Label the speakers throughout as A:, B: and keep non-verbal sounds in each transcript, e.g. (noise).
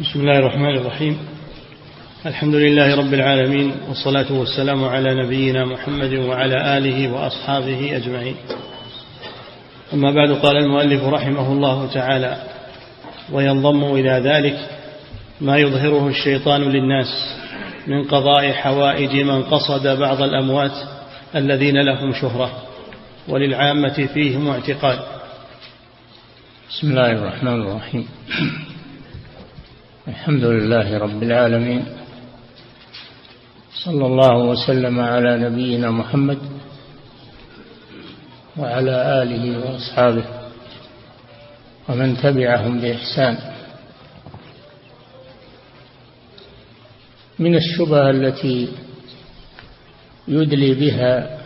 A: بسم الله الرحمن الرحيم. الحمد لله رب العالمين والصلاة والسلام على نبينا محمد وعلى آله وأصحابه أجمعين. أما بعد قال المؤلف رحمه الله تعالى وينضم إلى ذلك ما يظهره الشيطان للناس من قضاء حوائج من قصد بعض الأموات الذين لهم شهرة وللعامة فيهم اعتقاد
B: بسم الله الرحمن الرحيم. الحمد لله رب العالمين. صلى الله وسلم على نبينا محمد وعلى آله وأصحابه ومن تبعهم بإحسان. من الشبه التي يدلي بها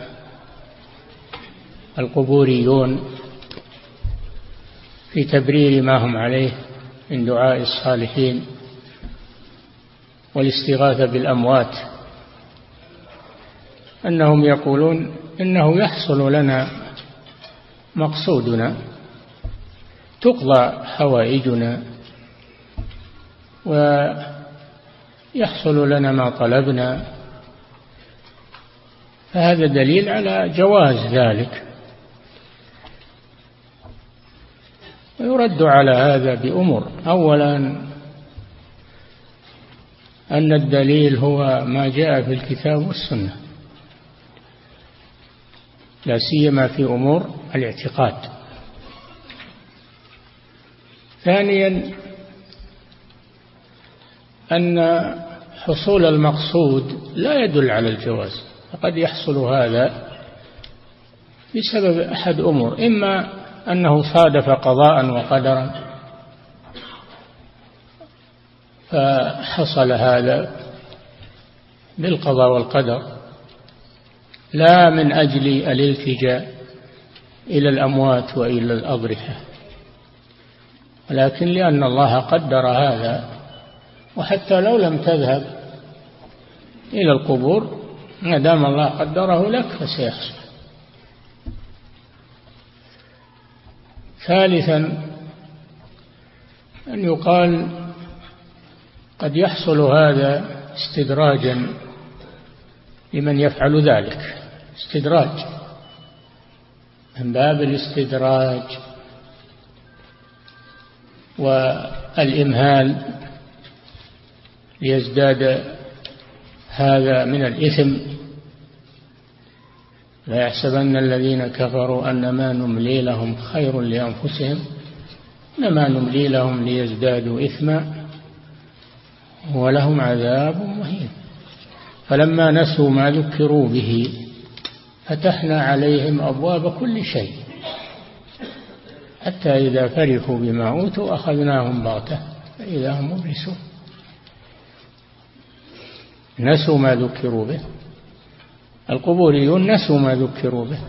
B: القبوريون في تبرير ما هم عليه من دعاء الصالحين والاستغاثة بالأموات. أنهم يقولون إنه يحصل لنا مقصودنا تقضى حوائجنا ويحصل لنا ما طلبنا. فهذا دليل على جواز ذلك. ويرد على هذا بأمور أولا أن الدليل هو ما جاء في الكتاب والسنة. لا سيما في أمور الاعتقاد. ثانيا أن حصول المقصود لا يدل على الجواز. فقد يحصل هذا بسبب أحد أمور إما أنه صادف قضاء وقدرا. فحصل هذا بالقضاء والقدر. لا من أجل الالتجاء إلى الأموات وإلى الأضرحة. ولكن لأن الله قدر هذا وحتى لو لم تذهب إلى القبور ما دام الله قدره لك فسيحصل. ثالثا أن يقال قد يحصل هذا استدراجا لمن يفعل ذلك. استدراج. من باب الاستدراج والإمهال ليزداد هذا من الإثم. لا يحسبن الذين كفروا أنما نملي لهم خير لأنفسهم إنما نملي لهم ليزدادوا إثما ولهم عذاب مهين. فلما نسوا ما ذكروا به فتحنا عليهم أبواب كل شيء. حتى إذا فرحوا بما أوتوا أخذناهم بغتة فإذا هم مبلسون. نسوا ما ذكروا به. القبوريون نسوا ما ذكروا به.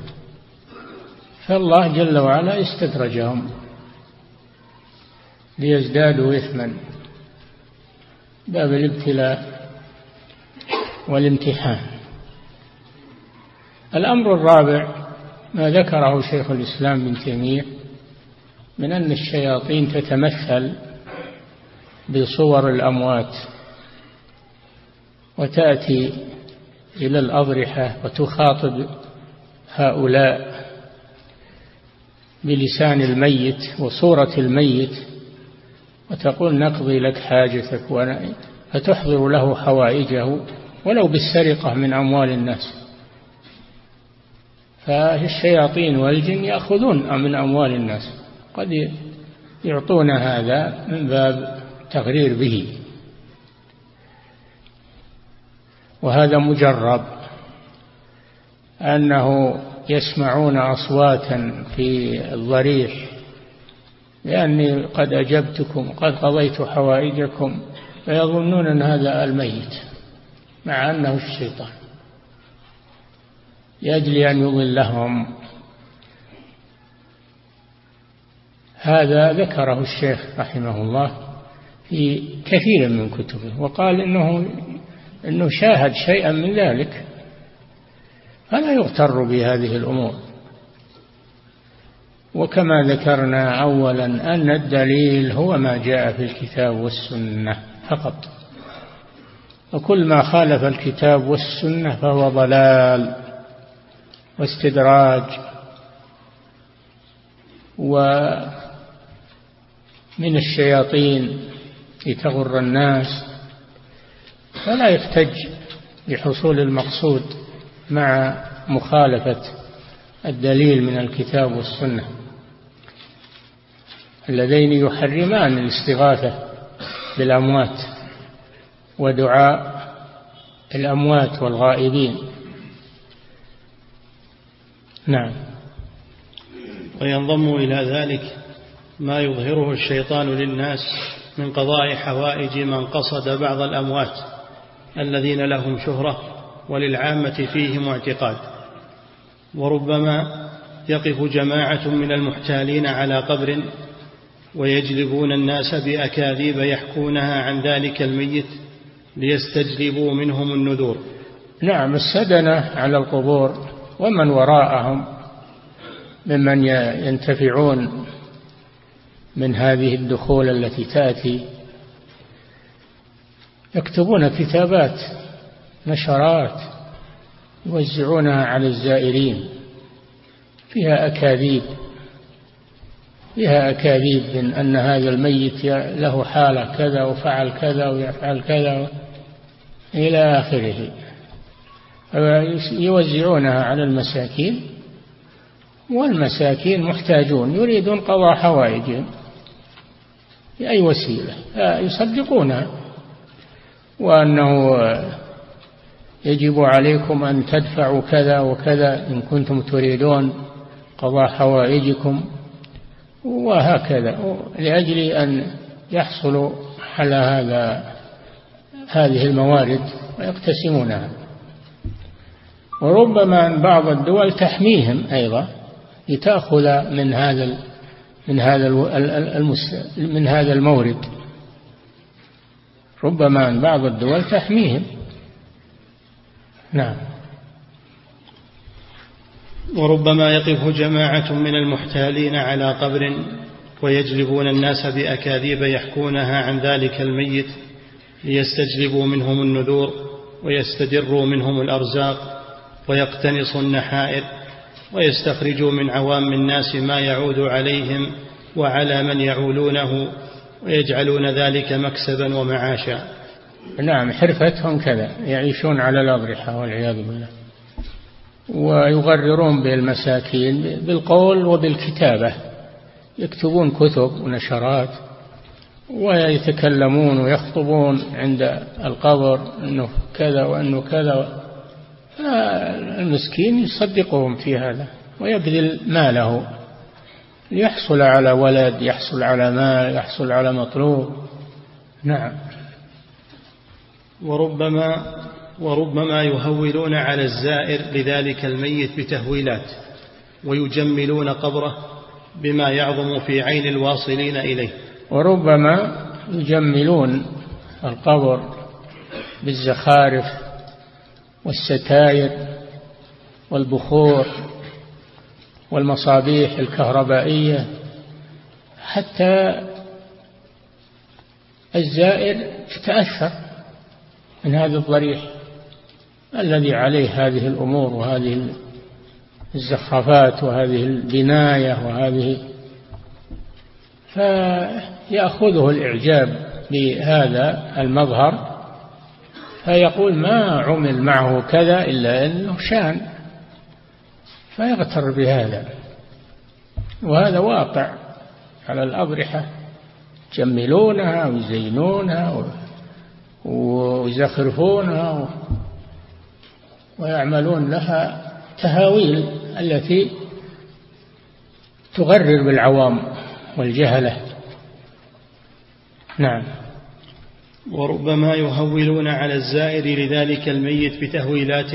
B: فالله جل وعلا استدرجهم ليزدادوا إثما. باب الابتلاء والامتحان. الأمر الرابع ما ذكره شيخ الإسلام بن تيمية من أن الشياطين تتمثل بصور الأموات وتأتي إلى الأضرحة وتخاطب هؤلاء بلسان الميت وصورة الميت وتقول نقضي لك حاجتك فتحضر له حوائجه ولو بالسرقة من أموال الناس. فالشياطين والجن يأخذون من أموال الناس. قد يعطون هذا من باب تغرير به. وهذا مجرب أنه يسمعون أصواتا في الضريح لأني قد أجبتكم قد قضيت حوائجكم فيظنون أن هذا الميت مع أنه الشيطان. لأجل أن يضلهم. هذا ذكره الشيخ رحمه الله في كثير من كتبه وقال إنه أنه شاهد شيئا من ذلك فلا يغتر بهذه الأمور. وكما ذكرنا أولا أن الدليل هو ما جاء في الكتاب والسنة فقط. وكل ما خالف الكتاب والسنة فهو ضلال واستدراج. ومن الشياطين لتغر الناس فلا يحتج بحصول المقصود مع مخالفة الدليل من الكتاب والسنة. اللذين يحرمان الاستغاثة بالأموات ودعاء الأموات والغائبين. نعم.
A: وينضم إلى ذلك ما يظهره الشيطان للناس من قضاء حوائج من قصد بعض الأموات. الذين لهم شهرة وللعامة فيهم اعتقاد. وربما يقف جماعة من المحتالين على قبر ويجلبون الناس بأكاذيب يحكونها عن ذلك الميت ليستجلبوا منهم النذور.
B: نعم السدنة على القبور ومن وراءهم ممن ينتفعون من هذه الدخول التي تأتي يكتبون كتابات نشرات يوزعونها على الزائرين. فيها أكاذيب فيها أكاذيب من أن هذا الميت له حالة كذا وفعل كذا ويفعل كذا إلى آخره. يوزعونها على المساكين والمساكين محتاجون يريدون قضاء حوائجهم. بأي وسيلة؟ يصدقونها. وأنه يجب عليكم أن تدفعوا كذا وكذا إن كنتم تريدون قضاء حوائجكم وهكذا لأجل أن يحصلوا على هذا هذه الموارد ويقتسمونها. وربما أن بعض الدول تحميهم أيضا لتأخذ من هذا من هذا من هذا المورد. ربما أن بعض الدول تحميهم. نعم.
A: وربما يقف جماعة من المحتالين على قبر ويجلبون الناس بأكاذيب يحكونها عن ذلك الميت ليستجلبوا منهم النذور ويستدروا منهم الأرزاق ويقتنصوا النحائر ويستخرجوا من عوام الناس ما يعود عليهم وعلى من يعولونه. ويجعلون ذلك مكسبا ومعاشا.
B: نعم حرفتهم كذا يعيشون على الأضرحة والعياذ بالله ويغررون بالمساكين بالقول وبالكتابة. يكتبون كتب ونشرات ويتكلمون ويخطبون عند القبر أنه كذا وأنه كذا. المسكين يصدقهم في هذا ويبذل ماله. ليحصل على ولد يحصل على مال يحصل على مطلوب. نعم.
A: وربما وربما يهولون على الزائر لذلك الميت بتهويلات ويجملون قبره بما يعظم في عين الواصلين إليه.
B: وربما يجملون القبر بالزخارف والستاير والبخور والمصابيح الكهربائية حتى الزائر يتأثر من هذا الضريح الذي عليه هذه الأمور وهذه الزخرفات وهذه البناية وهذه. فيأخذه الإعجاب بهذا المظهر فيقول ما عمل معه كذا إلا أنه شان. فيغتر بهذا. وهذا واقع على الأضرحة يجملونها ويزينونها ويزخرفونها ويعملون لها تهاويل التي تغرر بالعوام والجهلة. نعم.
A: وربما يهولون على الزائر لذلك الميت بتهويلات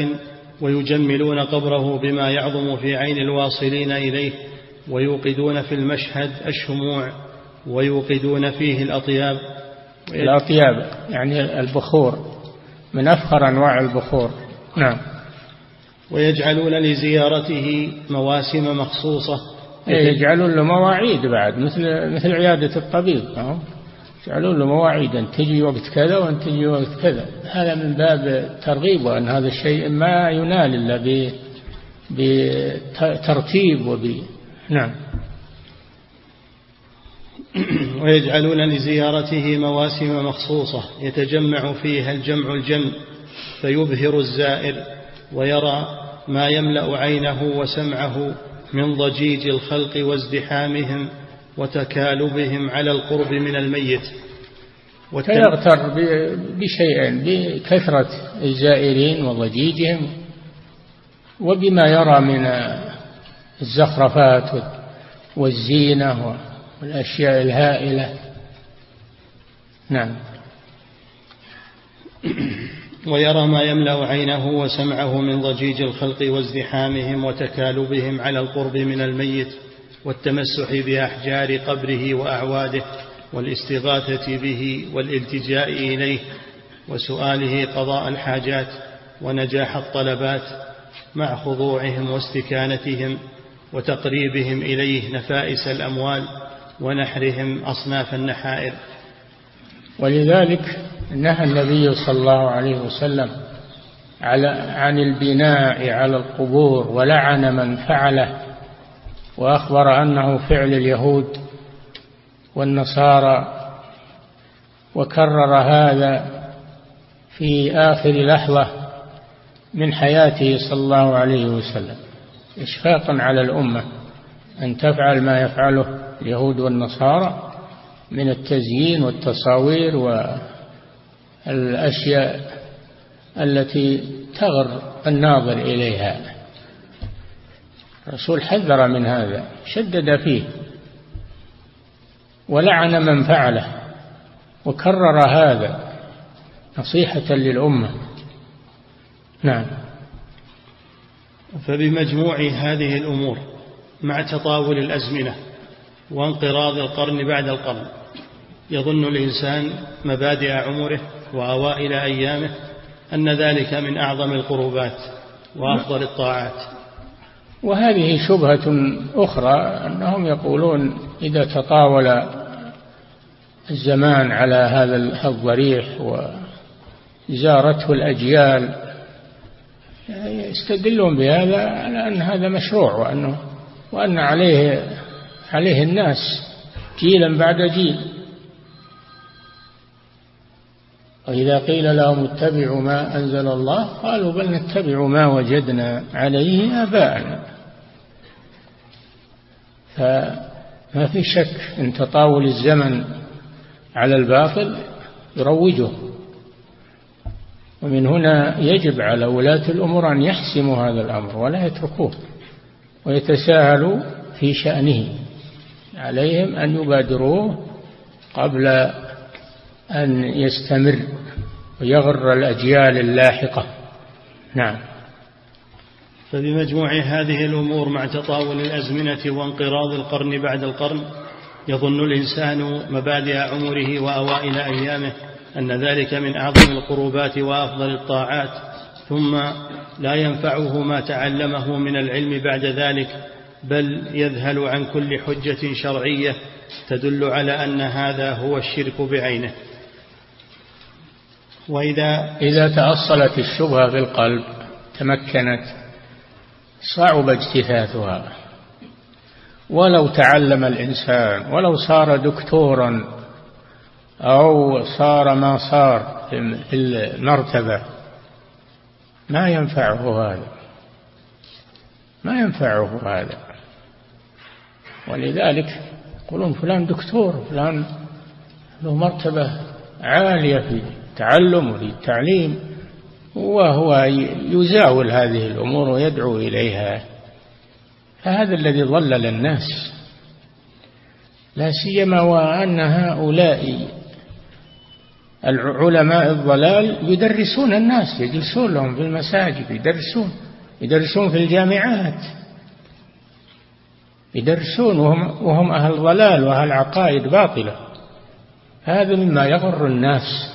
A: ويجملون قبره بما يعظم في عين الواصلين إليه ويوقدون في المشهد الشموع ويوقدون فيه الأطياب.
B: الأطياب يعني البخور من أفخر أنواع البخور. نعم.
A: ويجعلون لزيارته مواسم مخصوصة.
B: يجعلون له مواعيد بعد مثل مثل عيادة الطبيب يجعلون له مواعيد أن تجي وقت كذا وأن تجي وقت كذا. هذا من باب الترغيب وأن هذا الشيء ما ينال إلا بترتيب وب نعم. (clears throat)
A: ويجعلون لزيارته مواسم مخصوصة. يتجمع فيها الجمع الجم فيبهر الزائر ويرى ما يملأ عينه وسمعه من ضجيج الخلق وازدحامهم. وتكالبهم على القرب من الميت.
B: فيغتر بشيئين بكثرة الزائرين وضجيجهم وبما يرى من الزخرفات والزينة والأشياء الهائلة. نعم.
A: ويرى ما يملأ عينه وسمعه من ضجيج الخلق وازدحامهم وتكالبهم على القرب من الميت. والتمسح بأحجار قبره وأعواده والاستغاثة به والالتجاء إليه وسؤاله قضاء الحاجات ونجاح الطلبات مع خضوعهم واستكانتهم وتقريبهم إليه نفائس الأموال ونحرهم أصناف النحائر.
B: ولذلك نهى النبي صلى الله عليه وسلم على عن البناء على القبور ولعن من فعله وأخبر أنه فعل اليهود والنصارى وكرر هذا في آخر لحظة من حياته صلى الله عليه وسلم اشفاقا على الأمة أن تفعل ما يفعله اليهود والنصارى من التزيين والتصاوير والأشياء التي تغر الناظر إليها. الرسول حذر من هذا شدد فيه ولعن من فعله وكرر هذا نصيحة للأمة. نعم.
A: فبمجموع هذه الأمور مع تطاول الأزمنة وانقراض القرن بعد القرن يظن الإنسان مبادئ عمره وأوائل أيامه أن ذلك من أعظم القربات وأفضل الطاعات.
B: وهذه شبهة أخرى أنهم يقولون إذا تطاول الزمان على هذا الضريح وزارته الأجيال يستدلون بهذا على أن هذا مشروع وأنه وأن عليه عليه الناس جيلا بعد جيل. وإذا قيل لهم اتبعوا ما أنزل الله قالوا بل نتبع ما وجدنا عليه آباءنا. فما في شك إن تطاول الزمن على الباطل يروجه. ومن هنا يجب على ولاة الأمور أن يحسموا هذا الأمر ولا يتركوه ويتساهلوا في شأنه. عليهم أن يبادروه قبل أن يستمر ويغر الأجيال اللاحقة. نعم.
A: فبمجموع هذه الأمور مع تطاول الأزمنة وانقراض القرن بعد القرن يظن الإنسان مبادئ عمره وأوائل أيامه أن ذلك من أعظم القربات وأفضل الطاعات ثم لا ينفعه ما تعلمه من العلم بعد ذلك بل يذهل عن كل حجة شرعية تدل على أن هذا هو الشرك بعينه.
B: وإذا إذا تأصلت الشبهة في القلب تمكنت صعب اجتثاثها. ولو تعلم الإنسان ولو صار دكتورا أو صار ما صار في المرتبة ما ينفعه هذا. ما ينفعه هذا. ولذلك يقولون فلان دكتور فلان له مرتبة عالية في التعلم وفي التعليم وهو يزاول هذه الأمور ويدعو إليها. فهذا الذي ضلل الناس لا سيما وأن هؤلاء العلماء الضلال يدرسون الناس يجلسون لهم في المساجد يدرسون يدرسون في الجامعات يدرسون وهم, وهم أهل ضلال وأهل عقائد باطلة. هذا مما يغر الناس.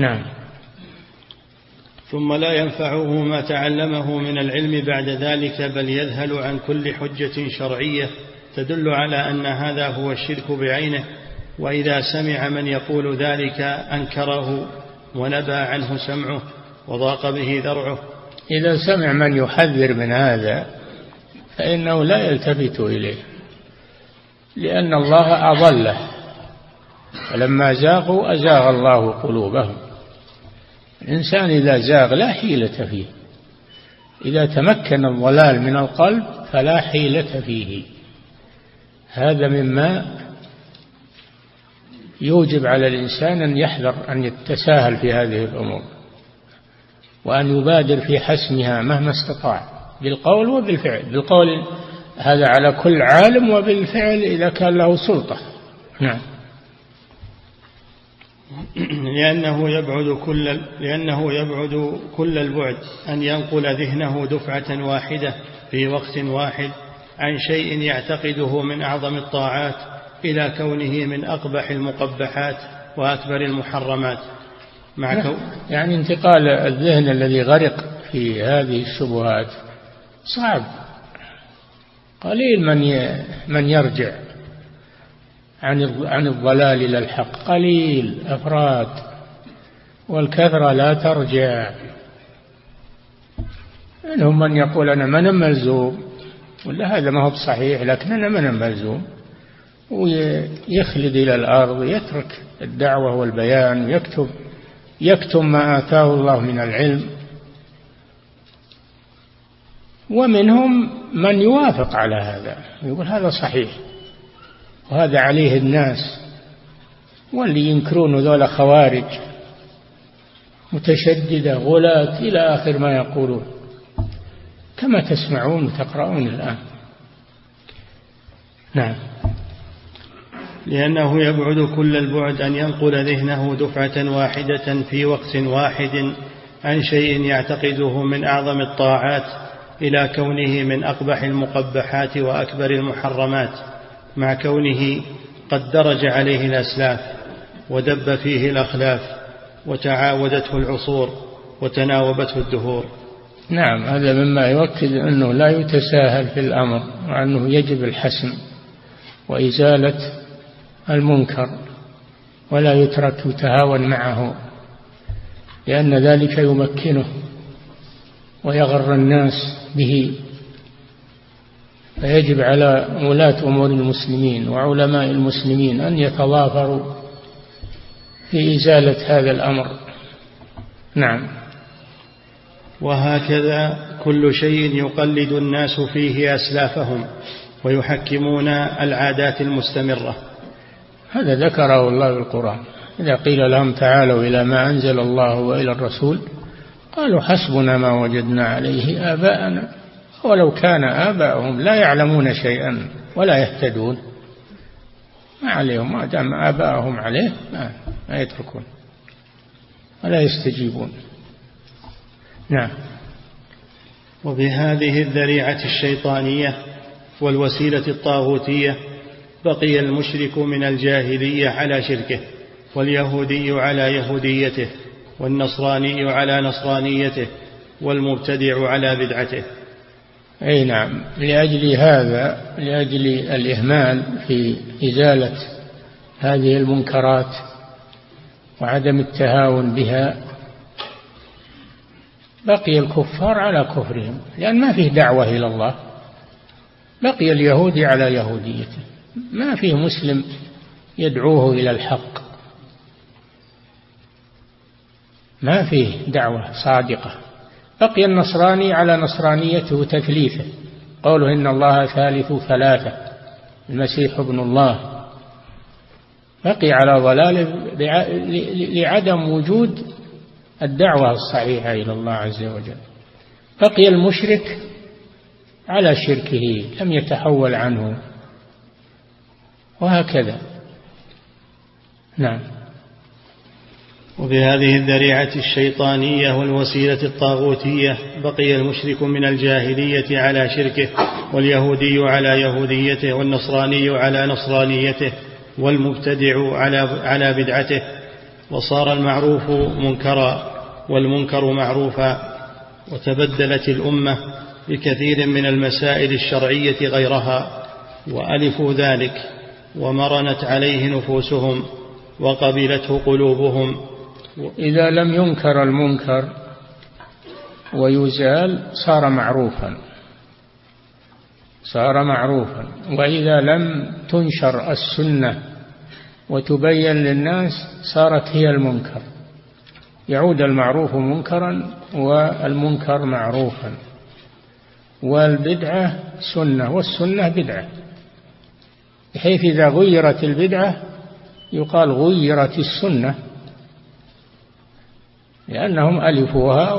B: نعم.
A: ثم لا ينفعه ما تعلمه من العلم بعد ذلك بل يذهل عن كل حجة شرعية تدل على أن هذا هو الشرك بعينه. وإذا سمع من يقول ذلك أنكره ونبى عنه سمعه وضاق به ذرعه.
B: إذا سمع من يحذر من هذا فإنه لا يلتفت إليه لأن الله أضله. فلما زاغوا أزاغ الله قلوبهم. الإنسان إذا زاغ لا حيلة فيه. إذا تمكن الضلال من القلب فلا حيلة فيه. هذا مما يوجب على الإنسان أن يحذر أن يتساهل في هذه الأمور وأن يبادر في حسمها مهما استطاع بالقول وبالفعل. بالقول هذا على كل عالم وبالفعل إذا كان له سلطة. نعم. (clears throat)
A: لأنه يبعد كل لأنه يبعد كل البعد أن ينقل ذهنه دفعة واحدة في وقت واحد عن شيء يعتقده من أعظم الطاعات إلى كونه من أقبح المقبحات وأكبر المحرمات.
B: مع كو يعني انتقال الذهن الذي غرق في هذه الشبهات صعب. قليل من من يرجع. عن عن الضلال إلى الحق. قليل أفراد والكثرة لا ترجع. منهم من يقول أنا من ملزوم ولا هذا ما هو بصحيح لكن أنا من ملزوم. ويخلد إلى الأرض ويترك الدعوة والبيان ويكتب يكتم ما آتاه الله من العلم. ومنهم من يوافق على هذا يقول هذا صحيح. وهذا عليه الناس واللي ينكرون ذولا خوارج متشددة غلاة إلى آخر ما يقولون. كما تسمعون وتقرؤون الآن. نعم.
A: لأنه يبعد كل البعد أن ينقل ذهنه دفعة واحدة في وقت واحد عن شيء يعتقده من أعظم الطاعات إلى كونه من أقبح المقبحات وأكبر المحرمات. مع كونه قد درج عليه الأسلاف ودب فيه الأخلاف وتعاودته العصور وتناوبته الدهور.
B: نعم هذا مما يؤكد أنه لا يتساهل في الأمر وأنه يجب الحسم وإزالة المنكر ولا يترك يتهاون معه لأن ذلك يمكنه ويغر الناس به. فيجب على ولاة أمور المسلمين وعلماء المسلمين أن يتضافروا في إزالة هذا الأمر. نعم.
A: وهكذا كل شيء يقلد الناس فيه أسلافهم ويحكمون العادات المستمرة.
B: هذا ذكره الله في القرآن. إذا قيل لهم تعالوا إلى ما أنزل الله وإلى الرسول قالوا حسبنا ما وجدنا عليه آباءنا. ولو كان آباؤهم لا يعلمون شيئا ولا يهتدون. ما عليهم ما دام آباءهم عليه ما, ما يتركون ولا يستجيبون. نعم.
A: وبهذه الذريعة الشيطانية والوسيلة الطاغوتية بقي المشرك من الجاهلية على شركه واليهودي على يهوديته والنصراني على نصرانيته والمبتدع على بدعته.
B: أي نعم. لأجل هذا لأجل الإهمال في إزالة هذه المنكرات وعدم التهاون بها بقي الكفار على كفرهم لأن ما فيه دعوة إلى الله. بقي اليهودي على يهوديته. ما فيه مسلم يدعوه إلى الحق. ما فيه دعوة صادقة. بقي النصراني على نصرانيته وتثليثه قوله إن الله ثالث ثلاثة المسيح ابن الله. بقي على ضلاله لعدم وجود الدعوة الصحيحة إلى الله عز وجل. بقي المشرك على شركه لم يتحول عنه. وهكذا. نعم.
A: وبهذه الذريعة الشيطانية والوسيلة الطاغوتية بقي المشرك من الجاهلية على شركه واليهودي على يهوديته والنصراني على نصرانيته والمبتدع على على بدعته. وصار المعروف منكرا والمنكر معروفا. وتبدلت الأمة بكثير من المسائل الشرعية غيرها. وألفوا ذلك ومرنت عليه نفوسهم وقبلته قلوبهم.
B: إذا لم ينكر المنكر ويزال صار معروفا. صار معروفا. وإذا لم تنشر السنة وتبين للناس صارت هي المنكر. يعود المعروف منكرا والمنكر معروفا. والبدعة سنة والسنة بدعة. بحيث إذا غيرت البدعة يقال غيرت السنة. لأنهم ألفوها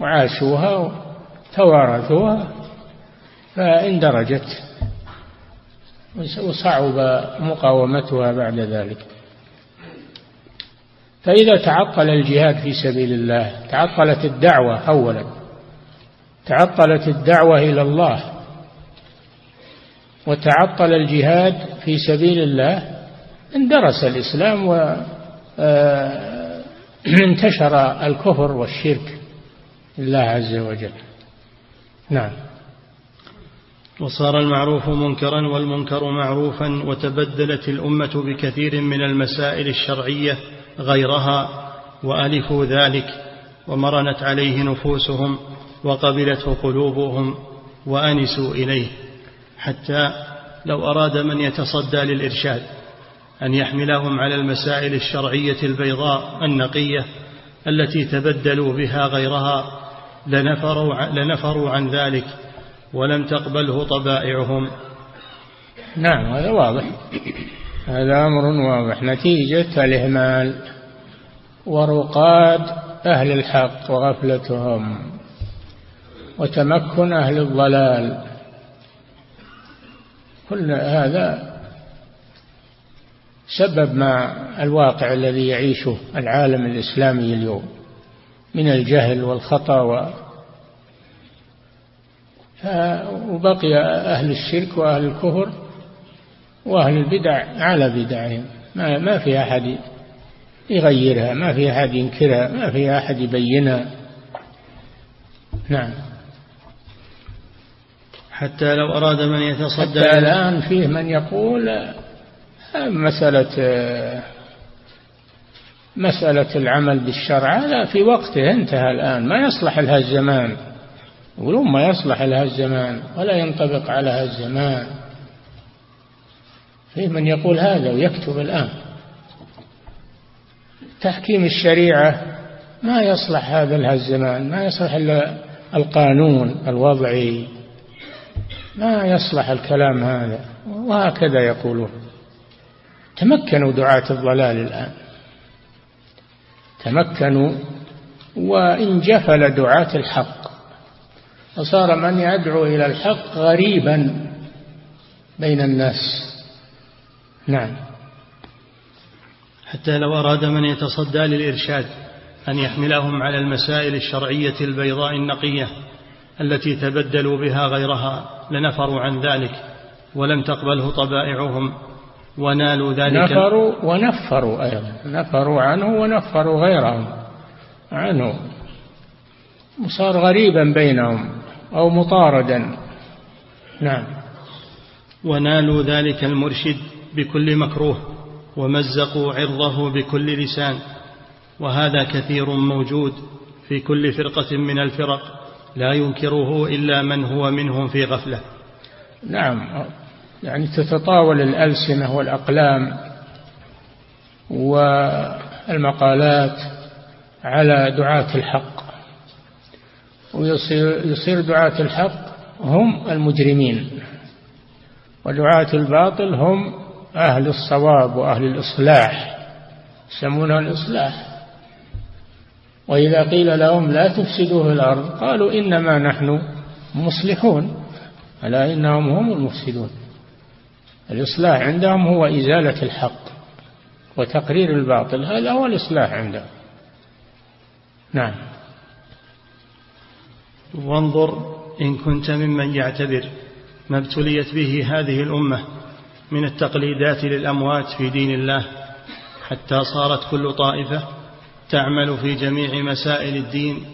B: وعاشوها وتوارثوها فاندرجت وصعب مقاومتها بعد ذلك. فإذا تعطل الجهاد في سبيل الله تعطلت الدعوة أولا تعطلت الدعوة إلى الله وتعطل الجهاد في سبيل الله اندرس الإسلام وانتشر (clears throat) آه، الكفر والشرك لله عز وجل. نعم.
A: وصار المعروف منكرا والمنكر معروفا وتبدلت الأمة بكثير من المسائل الشرعية غيرها وألفوا ذلك ومرنت عليه نفوسهم وقبلته قلوبهم وأنسوا إليه. حتى لو أراد من يتصدى للإرشاد. أن يحملهم على المسائل الشرعية البيضاء النقية التي تبدلوا بها غيرها لنفروا, لنفروا عن ذلك ولم تقبله طبائعهم.
B: نعم هذا واضح. هذا أمر واضح. نتيجة الإهمال ورقاد أهل الحق وغفلتهم وتمكن أهل الضلال. كل هذا سبب ما الواقع الذي يعيشه العالم الإسلامي اليوم من الجهل والخطأ و وبقي أهل الشرك وأهل الكفر وأهل البدع على بدعهم. ما ما في أحد يغيرها ما في أحد ينكرها ما في أحد يبينها. نعم.
A: حتى لو أراد من يتصدى
B: حتى الآن فيه من يقول مسألة مسألة العمل بالشرع هذا في وقته انتهى الآن ما يصلح لها الزمان. يقولون ما يصلح لها الزمان ولا ينطبق على الزمان. في من يقول هذا ويكتب الآن. تحكيم الشريعة ما يصلح هذا لها الزمان ما يصلح إلا القانون الوضعي. ما يصلح الكلام هذا وهكذا يقولون. تمكنوا دعاة الضلال الآن. تمكنوا وإن جفل دعاة الحق. فصار من يدعو إلى الحق غريبا بين الناس. نعم.
A: حتى لو أراد من يتصدى للإرشاد أن يحملهم على المسائل الشرعية البيضاء النقية التي تبدلوا بها غيرها لنفروا عن ذلك ولم تقبله طبائعهم. ونالوا ذلك.
B: نفروا ونفروا أيضا. نفروا عنه ونفروا غيرهم. عنه. وصار غريبا بينهم أو مطاردا. نعم.
A: ونالوا ذلك المرشد بكل مكروه ومزقوا عرضه بكل لسان. وهذا كثير موجود في كل فرقة من الفرق. لا ينكره إلا من هو منهم في غفلة.
B: نعم. يعني تتطاول الألسنة والأقلام والمقالات على دعاة الحق. ويصير يصير دعاة الحق هم المجرمين ودعاة الباطل هم أهل الصواب وأهل الإصلاح يسمونها الإصلاح. وإذا قيل لهم لا تفسدوا في الأرض قالوا إنما نحن مصلحون ألا إنهم هم المفسدون. الإصلاح عندهم هو إزالة الحق وتقرير الباطل هذا هو الإصلاح عندهم. نعم.
A: وانظر إن كنت ممن يعتبر ما ابتليت به هذه الأمة من التقليدات للأموات في دين الله حتى صارت كل طائفة تعمل في جميع مسائل الدين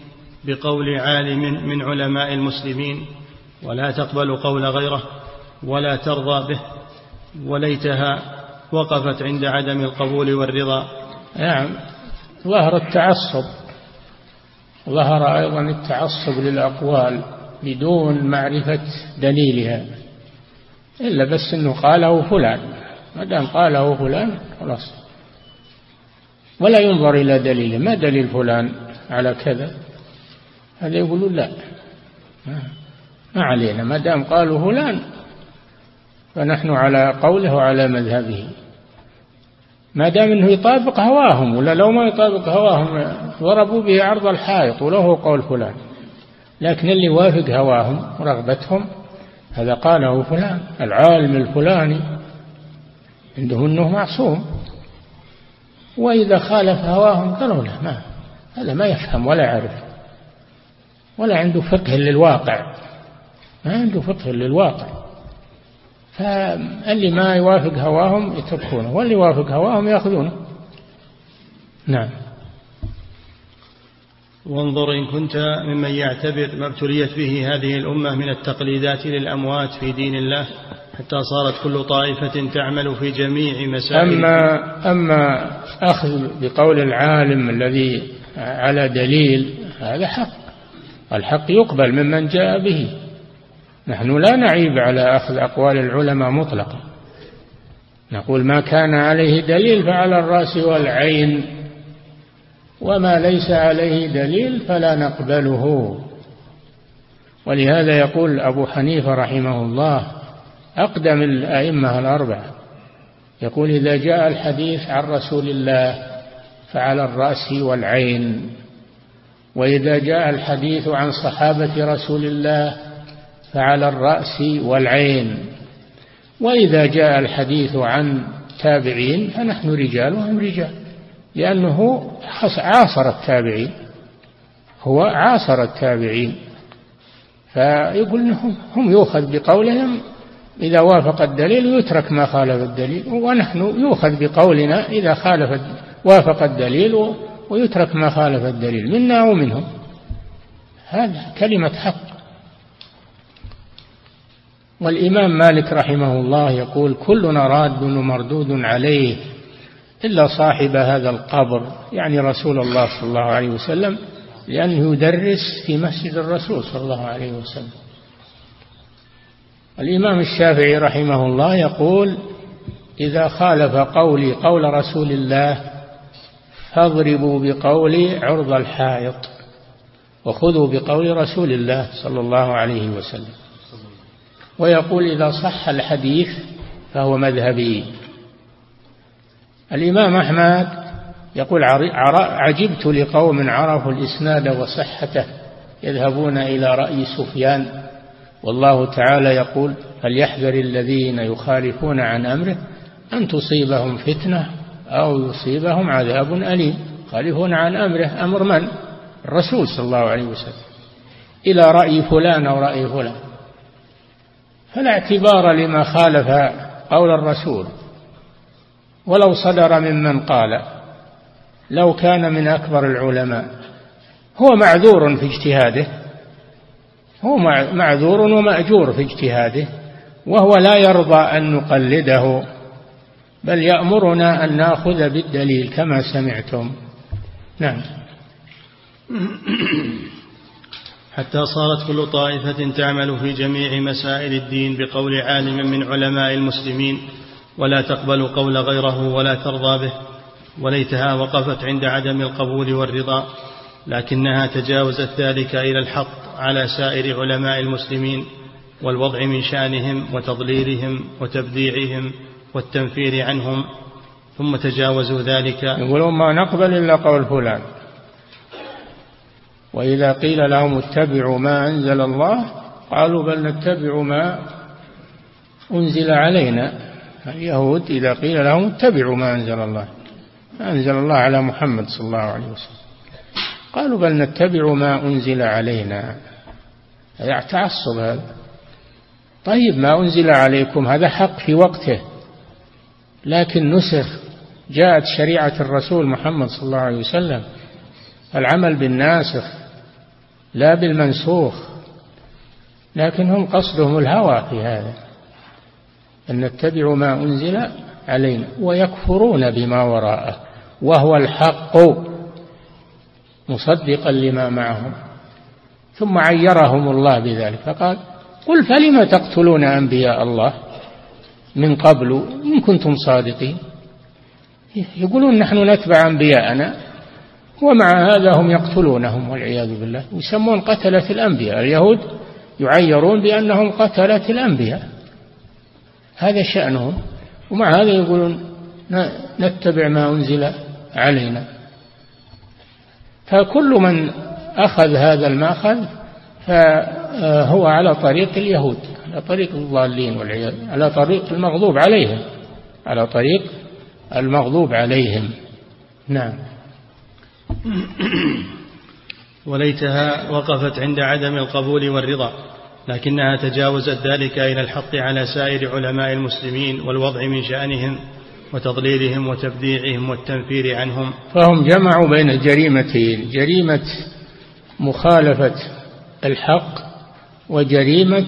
A: بقول عالم من علماء المسلمين ولا تقبل قول غيره ولا ترضى به. وليتها وقفت عند عدم القبول والرضا.
B: نعم. ظهر التعصب. ظهر أيضا التعصب للأقوال بدون معرفة دليلها. إلا بس أنه قاله فلان. ما دام قاله فلان خلاص. ولا ينظر إلى دليله. ما دليل فلان على كذا؟ هذا يقولون لا. ما علينا. ما دام قالوا فلان فنحن على قوله وعلى مذهبه. ما دام إنه يطابق هواهم ولا لو ما يطابق هواهم ضربوا به عرض الحائط وله قول فلان. لكن اللي يوافق هواهم ورغبتهم هذا قاله فلان العالم الفلاني. عنده إنه معصوم. وإذا خالف هواهم قالوا له ما هذا ما يفهم ولا يعرف. ولا عنده فقه للواقع. ما عنده فقه للواقع. فاللي ما يوافق هواهم يتركونه واللي يوافق هواهم يأخذونه. نعم.
A: وانظر إن كنت ممن يعتبر ما ابتليت به هذه الأمة من التقليدات للأموات في دين الله حتى صارت كل طائفة تعمل في جميع مسائل
B: أما أما أخذ بقول العالم الذي على دليل هذا حق. الحق يقبل ممن جاء به. نحن لا نعيب على أخذ أقوال العلماء مطلقا. نقول ما كان عليه دليل فعلى الرأس والعين وما ليس عليه دليل فلا نقبله. ولهذا يقول أبو حنيفة رحمه الله أقدم الأئمة الأربعة يقول إذا جاء الحديث عن رسول الله فعلى الرأس والعين وإذا جاء الحديث عن صحابة رسول الله فعلى الرأس والعين. وإذا جاء الحديث عن تابعين فنحن رجال وهم رجال لأنه عاصر التابعين هو عاصر التابعين. فيقول انهم هم يؤخذ بقولهم إذا وافق الدليل ويترك ما خالف الدليل ونحن يؤخذ بقولنا إذا خالف وافق الدليل ويترك ما خالف الدليل منا ومنهم. هذا كلمة حق. والإمام مالك رحمه الله يقول كلنا راد ومردود عليه إلا صاحب هذا القبر يعني رسول الله صلى الله عليه وسلم لأنه يدرس في مسجد الرسول صلى الله عليه وسلم. الإمام الشافعي رحمه الله يقول إذا خالف قولي قول رسول الله فاضربوا بقولي عرض الحائط وخذوا بقول رسول الله صلى الله عليه وسلم. ويقول إذا صح الحديث فهو مذهبي. الإمام أحمد يقول عجبت لقوم عرفوا الإسناد وصحته يذهبون إلى رأي سفيان. والله تعالى يقول فليحذر الذين يخالفون عن أمره أن تصيبهم فتنة أو يصيبهم عذاب أليم. يخالفون عن أمره أمر من؟ الرسول صلى الله عليه وسلم. إلى رأي فلان أو رأي فلان. فلا اعتبار لما خالف قول الرسول. ولو صدر ممن قال لو كان من أكبر العلماء. هو معذور في اجتهاده. هو معذور ومأجور في اجتهاده. وهو لا يرضى أن نقلده. بل يأمرنا أن نأخذ بالدليل كما سمعتم. نعم. (coughs)
A: حتى صارت كل طائفة تعمل في جميع مسائل الدين بقول عالم من علماء المسلمين ولا تقبل قول غيره ولا ترضى به وليتها وقفت عند عدم القبول والرضا لكنها تجاوزت ذلك إلى الحق على سائر علماء المسلمين والوضع من شأنهم وتضليلهم وتبديعهم والتنفير عنهم ثم تجاوزوا ذلك.
B: يقولون ما نقبل إلا قول فلان. وإذا قيل لهم اتبعوا ما أنزل الله قالوا بل نتبع ما أنزل علينا. اليهود إذا قيل لهم اتبعوا ما أنزل الله ما أنزل الله على محمد صلى الله عليه وسلم. قالوا بل نتبع ما أنزل علينا. هذا تعصب هذا. طيب ما أنزل عليكم هذا حق في وقته. لكن نسخ جاءت شريعة الرسول محمد صلى الله عليه وسلم. العمل بالناسخ. لا بالمنسوخ لكن هم قصدهم الهوى في هذا أن نتبع ما أنزل علينا ويكفرون بما وراءه وهو الحق مصدقا لما معهم. ثم عيرهم الله بذلك فقال قل فلم تقتلون أنبياء الله من قبل إن كنتم صادقين؟ يقولون نحن نتبع أنبياءنا ومع هذا هم يقتلونهم والعياذ بالله. يسمون قتلة الأنبياء. اليهود يعيرون بأنهم قتلة الأنبياء. هذا شأنهم. ومع هذا يقولون نتبع ما أنزل علينا. فكل من أخذ هذا المأخذ فهو على طريق اليهود على طريق الضالين والعياذ على طريق المغضوب عليهم على طريق المغضوب عليهم. نعم. (coughs)
A: وليتها وقفت عند عدم القبول والرضا لكنها تجاوزت ذلك إلى الحق على سائر علماء المسلمين والوضع من شأنهم وتضليلهم وتبديعهم والتنفير عنهم.
B: فهم جمعوا بين الجريمتين جريمة مخالفة الحق وجريمة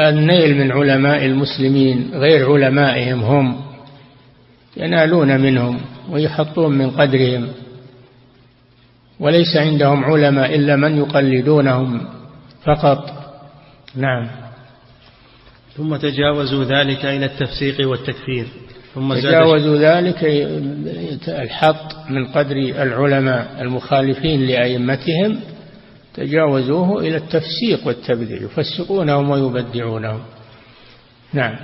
B: النيل من علماء المسلمين غير علمائهم هم ينالون منهم ويحطون من قدرهم. وليس عندهم علماء إلا من يقلدونهم فقط. نعم.
A: ثم تجاوزوا ذلك إلى التفسيق والتكفير. ثم
B: تجاوزوا ذلك الحط من قدر العلماء المخالفين لأئمتهم. تجاوزوه إلى التفسيق والتبديع يفسقونهم ويبدعونهم. نعم.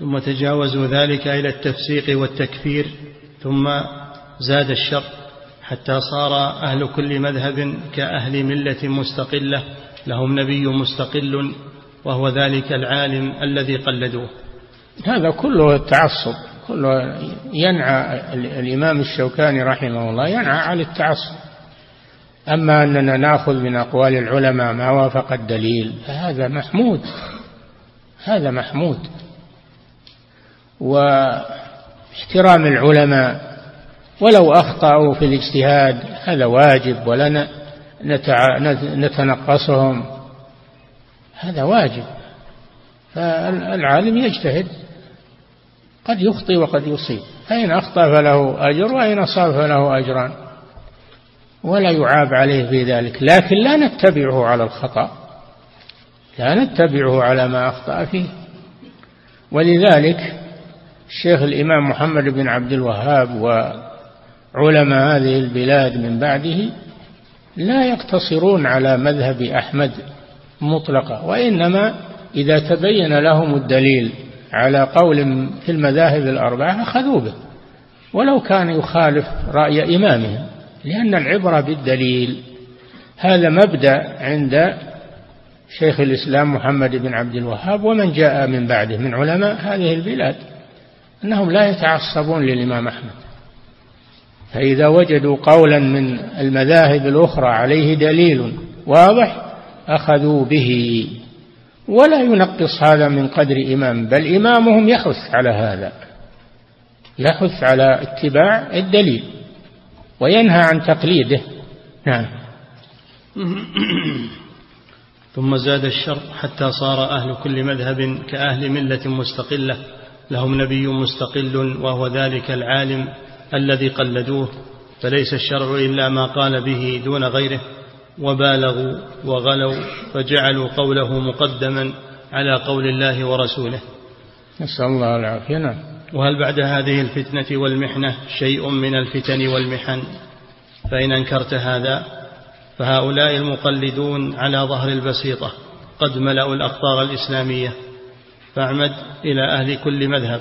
A: ثم تجاوزوا ذلك إلى التفسيق والتكفير. ثم زاد الشر حتى صار أهل كل مذهب كأهل ملة مستقلة لهم نبي مستقل وهو ذلك العالم الذي قلدوه.
B: هذا كله التعصب كله ينعى الإمام الشوكاني رحمه الله ينعى على التعصب. أما أننا نأخذ من أقوال العلماء ما وافق الدليل فهذا محمود هذا محمود. واحترام العلماء ولو أخطأوا في الاجتهاد هذا واجب ولا نتنقصهم. هذا واجب. فالعالم يجتهد. قد يخطئ وقد يصيب. فإن أخطأ فله أجر وإن أصاب فله أجران. ولا يعاب عليه في ذلك. لكن لا نتبعه على الخطأ. لا نتبعه على ما أخطأ فيه. ولذلك الشيخ الإمام محمد بن عبد الوهاب وعلماء هذه البلاد من بعده لا يقتصرون على مذهب أحمد مطلقة وإنما إذا تبين لهم الدليل على قول في المذاهب الأربعة أخذوا به ولو كان يخالف رأي إمامهم لأن العبرة بالدليل هذا مبدأ عند شيخ الإسلام محمد بن عبد الوهاب ومن جاء من بعده من علماء هذه البلاد أنهم لا يتعصبون للإمام أحمد. فإذا وجدوا قولا من المذاهب الأخرى عليه دليل واضح أخذوا به. ولا ينقص هذا من قدر إمام بل إمامهم يحث على هذا يحث على اتباع الدليل وينهى عن تقليده. نعم. (coughs)
A: ثم زاد الشر حتى صار أهل كل مذهب كأهل ملة مستقلة لهم نبي مستقل وهو ذلك العالم الذي قلدوه فليس الشرع إلا ما قال به دون غيره. وبالغوا وغلوا فجعلوا قوله مقدما على قول الله ورسوله.
B: نسأل الله العافية. نعم.
A: وهل بعد هذه الفتنة والمحنة شيء من الفتن والمحن؟ فإن أنكرت هذا فهؤلاء المقلدون على ظهر البسيطة قد ملأوا الأقطار الإسلامية. فاعمد إلى أهل كل مذهب.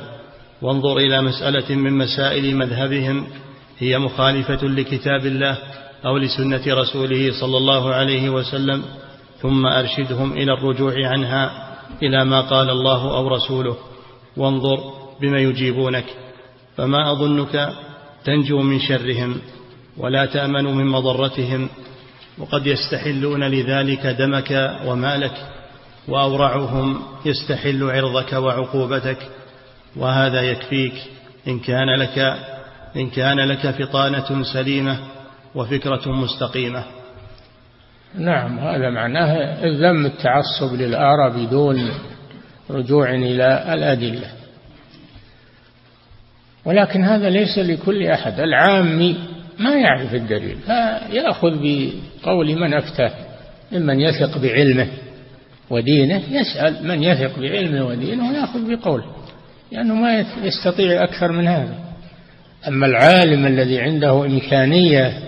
A: وانظر إلى مسألة من مسائل مذهبهم هي مخالفة لكتاب الله أو لسنة رسوله صلى الله عليه وسلم ثم أرشدهم إلى الرجوع عنها إلى ما قال الله أو رسوله. وانظر بما يجيبونك فما أظنك تنجو من شرهم ولا تأمن من مضرتهم وقد يستحلون لذلك دمك ومالك وأورعهم يستحل عرضك وعقوبتك. وهذا يكفيك. إن كان لك إن كان لك فطانة سليمة وفكرة مستقيمة.
B: نعم هذا معناه ذم التعصب للآراء بدون رجوع إلى الأدلة. ولكن هذا ليس لكل أحد. العامي ما يعرف الدليل. فيأخذ بقول من أفتاه ممن يثق بعلمه ودينه يسأل من يثق بعلمه ودينه ويأخذ بقوله. لأنه ما يستطيع أكثر من هذا. أما العالم الذي عنده إمكانية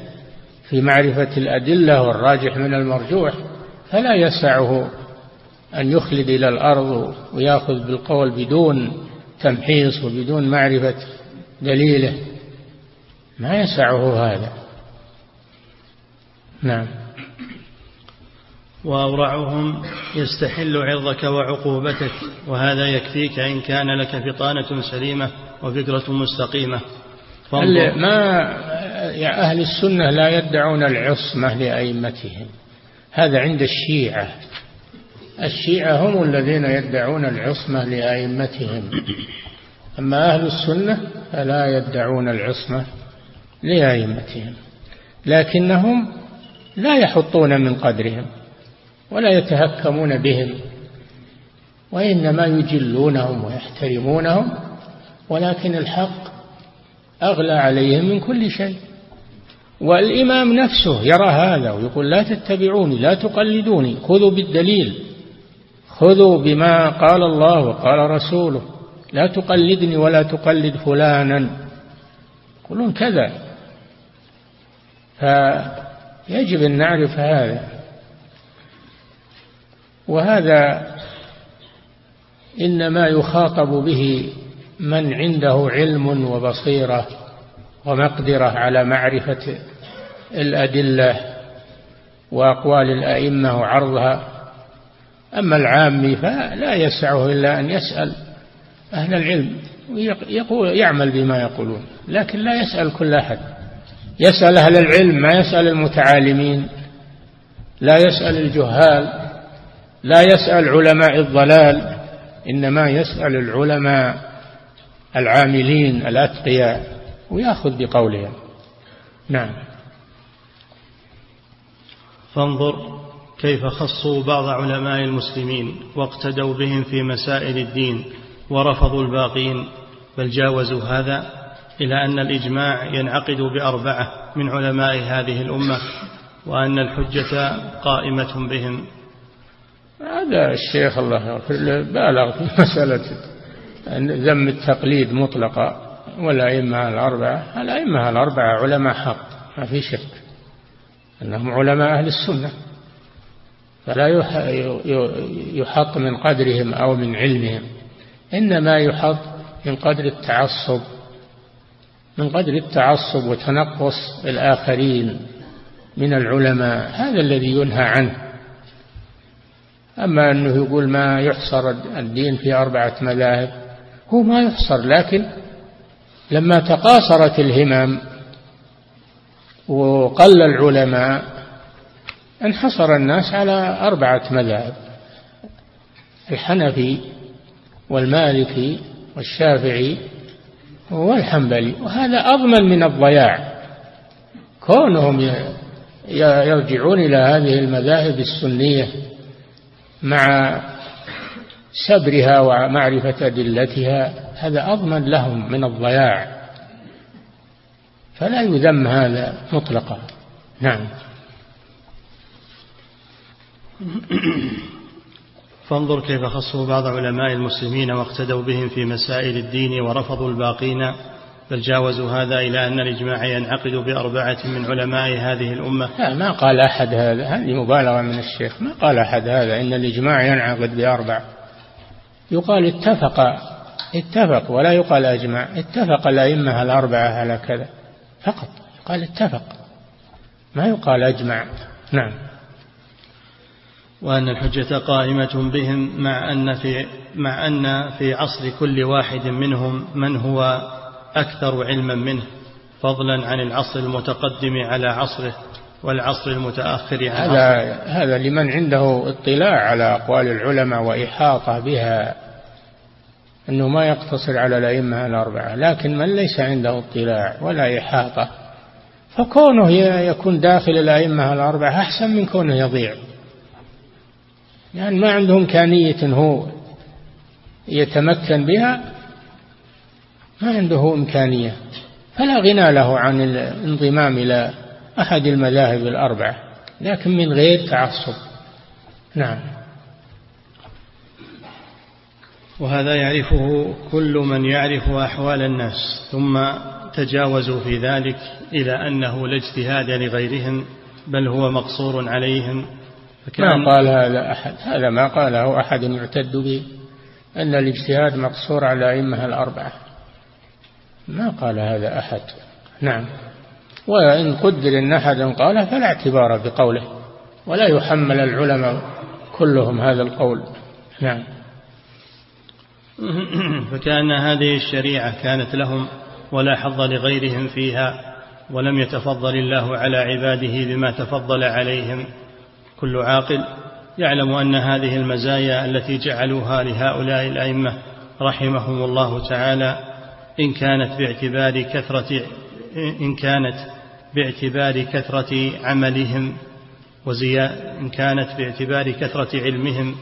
B: في معرفة الأدلة والراجح من المرجوح فلا يسعه أن يخلد إلى الأرض ويأخذ بالقول بدون تمحيص وبدون معرفة دليله. ما يسعه هذا. نعم.
A: وأورعهم يستحل عرضك وعقوبتك وهذا يكفيك إن كان لك فطانة سليمة وفكرة مستقيمة.
B: ما أهل السنة لا يدعون العصمة لأئمتهم. هذا عند الشيعة. الشيعة هم الذين يدعون العصمة لأئمتهم. أما أهل السنة فلا يدعون العصمة لأئمتهم. لكنهم لا يحطون من قدرهم. ولا يتهكمون بهم وإنما يجلونهم ويحترمونهم ولكن الحق أغلى عليهم من كل شيء. والإمام نفسه يرى هذا ويقول لا تتبعوني لا تقلدوني خذوا بالدليل خذوا بما قال الله وقال رسوله لا تقلدني ولا تقلد فلانا. يقولون كذا. فيجب أن نعرف هذا. وهذا إنما يخاطب به من عنده علم وبصيرة ومقدرة على معرفة الأدلة وأقوال الأئمة وعرضها. أما العامي فلا يسعه إلا أن يسأل أهل العلم ويقول يعمل بما يقولون لكن لا يسأل كل أحد. يسأل أهل العلم ما يسأل المتعالمين لا يسأل الجهال. لا يسأل علماء الضلال إنما يسأل العلماء العاملين الأتقياء ويأخذ بقولهم. نعم.
A: فانظر كيف خصوا بعض علماء المسلمين واقتدوا بهم في مسائل الدين ورفضوا الباقين بل جاوزوا هذا إلى أن الإجماع ينعقد بأربعة من علماء هذه الأمة وأن الحجة قائمة بهم.
B: هذا الشيخ الله يغفر له بالغ في مسألة ذم التقليد مطلقا والأئمة الأربعة الأئمة الأربعة علماء حق ما في شك أنهم علماء أهل السنة. فلا يحط من قدرهم أو من علمهم إنما يحط من قدر التعصب من قدر التعصب وتنقص الآخرين من العلماء هذا الذي ينهى عنه. أما أنه يقول ما يحصر الدين في أربعة مذاهب هو ما يحصر لكن لما تقاصرت الهمم وقل العلماء انحصر الناس على أربعة مذاهب الحنفي والمالكي والشافعي والحنبلي وهذا أضمن من الضياع. كونهم يرجعون إلى هذه المذاهب السنية مع سبرها ومعرفة أدلتها هذا أضمن لهم من الضياع. فلا يذم هذا مطلقا. نعم. (coughs)
A: فانظر كيف خصوا بعض علماء المسلمين واقتدوا بهم في مسائل الدين ورفضوا الباقين. بل جاوزوا هذا إلى أن الإجماع ينعقد بأربعة من علماء هذه الأمة.
B: لا ما قال أحد هذا. هذه مبالغة من الشيخ. ما قال أحد هذا. إن الإجماع ينعقد بأربع. يقال اتفق. اتفق ولا يقال أجمع. اتفق الأئمة الأربعة على كذا. فقط. يقال اتفق. ما يقال أجمع. نعم.
A: وأن الحجة قائمة بهم مع أن في مع أن في عصر كل واحد منهم من هو أكثر علما منه فضلا عن العصر المتقدم على عصره والعصر المتأخر عن
B: هذا عصره. هذا لمن عنده اطلاع على أقوال العلماء وإحاطة بها أنه ما يقتصر على الأئمة الأربعة لكن من ليس عنده اطلاع ولا إحاطة فكونه يكون داخل الأئمة الأربعة أحسن من كونه يضيع. لأن يعني ما عنده إمكانية هو يتمكن بها ما عنده إمكانية. فلا غنى له عن الانضمام إلى أحد المذاهب الأربعة لكن من غير تعصب. نعم.
A: وهذا يعرفه كل من يعرف أحوال الناس ثم تجاوزوا في ذلك إلى أنه لا اجتهاد لغيرهم بل هو مقصور عليهم.
B: ما قال هذا أحد. هذا ما قاله أحد يعتد به أن الاجتهاد مقصور على أئمة الأربعة. ما قال هذا أحد. نعم. وإن قدر أن أحدا قال فلا اعتبار بقوله ولا يحمل العلماء كلهم هذا القول. نعم. (coughs)
A: فكأن هذه الشريعة كانت لهم ولا حظ لغيرهم فيها ولم يتفضل الله على عباده بما تفضل عليهم. كل عاقل يعلم أن هذه المزايا التي جعلوها لهؤلاء الأئمة رحمهم الله تعالى إن كانت باعتبار كثرة إن كانت باعتبار كثرة عملهم وزيا إن كانت باعتبار كثرة علمهم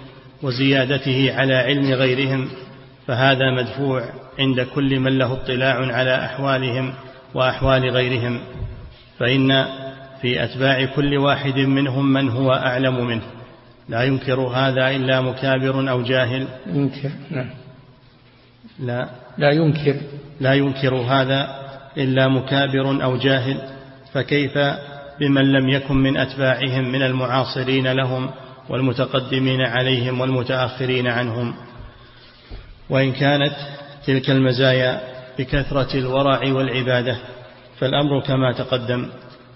A: وزيادته على علم غيرهم فهذا مدفوع عند كل من له اطلاع على أحوالهم وأحوال غيرهم. فإن في أتباع كل واحد منهم من هو أعلم منه. لا ينكر هذا إلا مكابر أو جاهل.
B: ينكر نعم.
A: لا.
B: لا ينكر.
A: لا ينكر هذا إلا مكابر أو جاهل فكيف بمن لم يكن من أتباعهم من المعاصرين لهم والمتقدمين عليهم والمتأخرين عنهم؟ وإن كانت تلك المزايا بكثرة الورع والعبادة فالأمر كما تقدم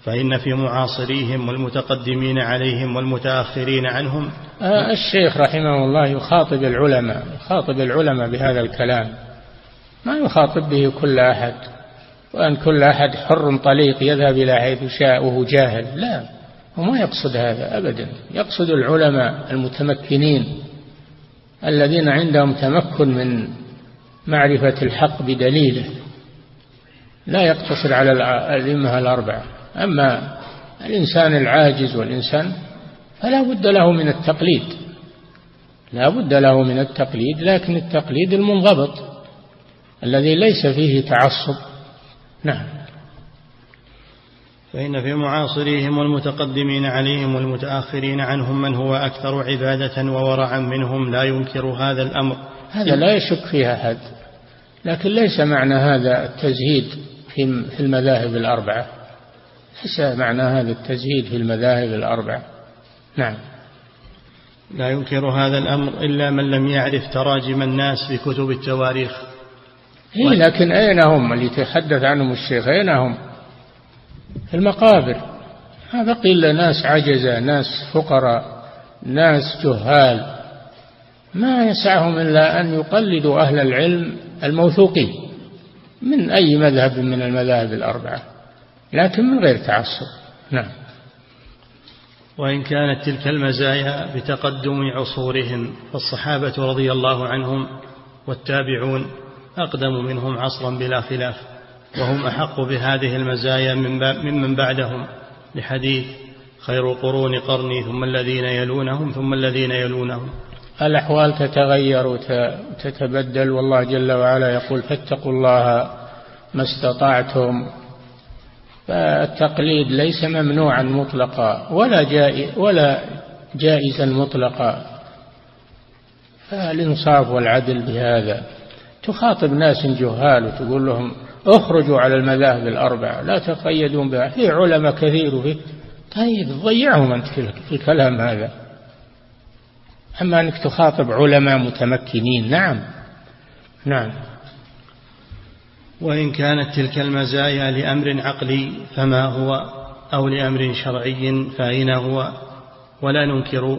A: فإن في معاصريهم والمتقدمين عليهم والمتأخرين عنهم.
B: آه، الشيخ رحمه الله يخاطب العلماء يخاطب العلماء بهذا الكلام. ما يخاطب به كل أحد وأن كل أحد حر طليق يذهب إلى حيث شاء وهو جاهل لا هو ما يقصد هذا أبدا يقصد العلماء المتمكنين الذين عندهم تمكن من معرفة الحق بدليله لا يقتصر على الأئمة الأربعة أما الإنسان العاجز والإنسان فلا بد له من التقليد لا بد له من التقليد لكن التقليد المنضبط. الذي ليس فيه تعصب. نعم.
A: فإن في معاصريهم والمتقدمين عليهم والمتأخرين عنهم من هو أكثر عبادة وورعا منهم لا ينكر هذا الأمر.
B: هذا لا يشك فيها أحد لكن ليس معنى هذا التزهيد في المذاهب الأربعة. ليس معنى هذا التزهيد في المذاهب الأربعة. نعم.
A: لا ينكر هذا الأمر إلا من لم يعرف تراجم الناس في كتب التواريخ.
B: إيه لكن أين هم؟ اللي يتحدث عنهم الشيخ أين هم؟ في المقابر. ما بقي إلا ناس عجزة ناس فقراء ناس جهال. ما يسعهم إلا أن يقلدوا أهل العلم الموثوقين من أي مذهب من المذاهب الأربعة لكن من غير تعصب. نعم.
A: وإن كانت تلك المزايا بتقدم عصورهم فالصحابة رضي الله عنهم والتابعون أقدم منهم عصرا بلا خلاف وهم أحق بهذه المزايا ممن بعدهم لحديث خير القرون قرني ثم الذين يلونهم ثم الذين يلونهم.
B: الأحوال تتغير وتتبدل والله جل وعلا يقول فاتقوا الله ما استطعتم. فالتقليد ليس ممنوعا مطلقا ولا جائز ولا جائزا مطلقا. فالإنصاف والعدل بهذا. تخاطب ناس جهال وتقول لهم اخرجوا على المذاهب الأربعة لا تقيدون بها. في علماء كثير وفي طيب ضيعهم أنت في الكلام هذا. أما أنك تخاطب علماء متمكنين نعم. نعم.
A: وإن كانت تلك المزايا لأمر عقلي فما هو أو لأمر شرعي فأين هو؟ ولا ننكر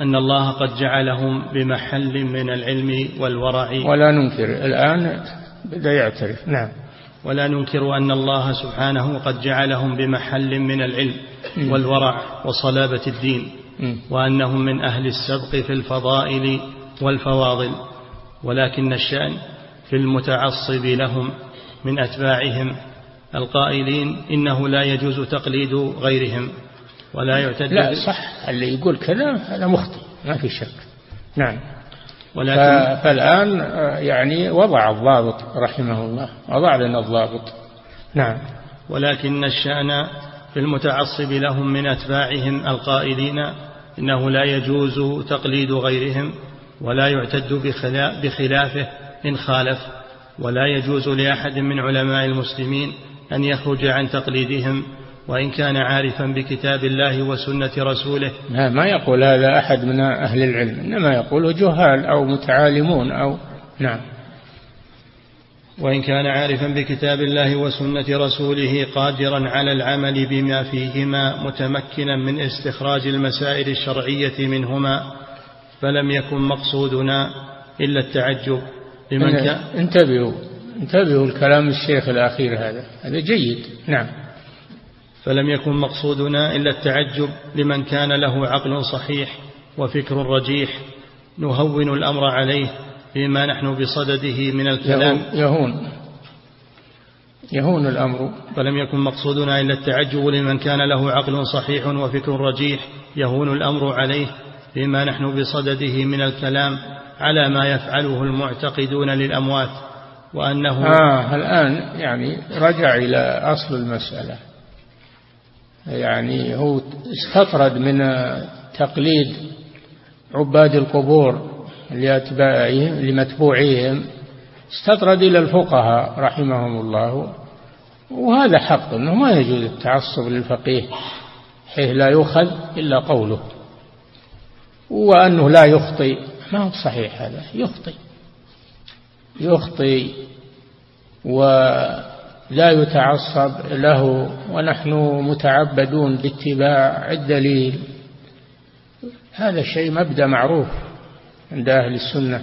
A: أن الله قد جعلهم بمحل من العلم والورع.
B: ولا ننكر الآن بدأ يعترف. نعم.
A: ولا ننكر أن الله سبحانه قد جعلهم بمحل من العلم والورع وصلابة الدين. وأنهم من أهل السبق في الفضائل والفواضل. ولكن الشأن في المتعصب لهم من أتباعهم القائلين إنه لا يجوز تقليد غيرهم. ولا يعتد
B: لا صح اللي يقول كذا هذا مخطئ ما في شك. نعم. ولكن فالآن آه، يعني وضع الضابط رحمه الله وضع لنا الضابط. نعم.
A: ولكن الشأن في المتعصب لهم من أتباعهم القائلين إنه لا يجوز تقليد غيرهم ولا يعتد بخلافه إن خالف ولا يجوز لأحد من علماء المسلمين أن يخرج عن تقليدهم. وإن كان عارفا بكتاب الله وسنة رسوله.
B: لا ما يقول هذا أحد من أهل العلم إنما يقول جهال أو متعالمون أو نعم.
A: وإن كان عارفا بكتاب الله وسنة رسوله قادرا على العمل بما فيهما متمكنا من استخراج المسائل الشرعية منهما فلم يكن مقصودنا إلا التعجب
B: لمن كان. انتبهوا انتبهوا الكلام الشيخ الأخير هذا هذا جيد نعم.
A: فلم يكن مقصودنا إلا التعجب لمن كان له عقل صحيح وفكر رجيح نهون الأمر عليه فيما نحن بصدده من الكلام.
B: يهون يهون. الأمر.
A: فلم يكن مقصودنا إلا التعجب لمن كان له عقل صحيح وفكر رجيح يهون الأمر عليه فيما نحن بصدده من الكلام على ما يفعله المعتقدون للأموات وأنه
B: آه الآن يعني رجع إلى أصل المسألة. يعني هو استطرد من تقليد عباد القبور لأتباعهم لمتبوعيهم استطرد إلى الفقهاء رحمهم الله وهذا حق أنه ما يجوز التعصب للفقيه حيث لا يؤخذ إلا قوله وأنه لا يخطئ. ما هو صحيح هذا؟ يخطئ. يخطئ ولا يتعصب له ونحن متعبدون باتباع الدليل. هذا شيء مبدأ معروف عند أهل السنة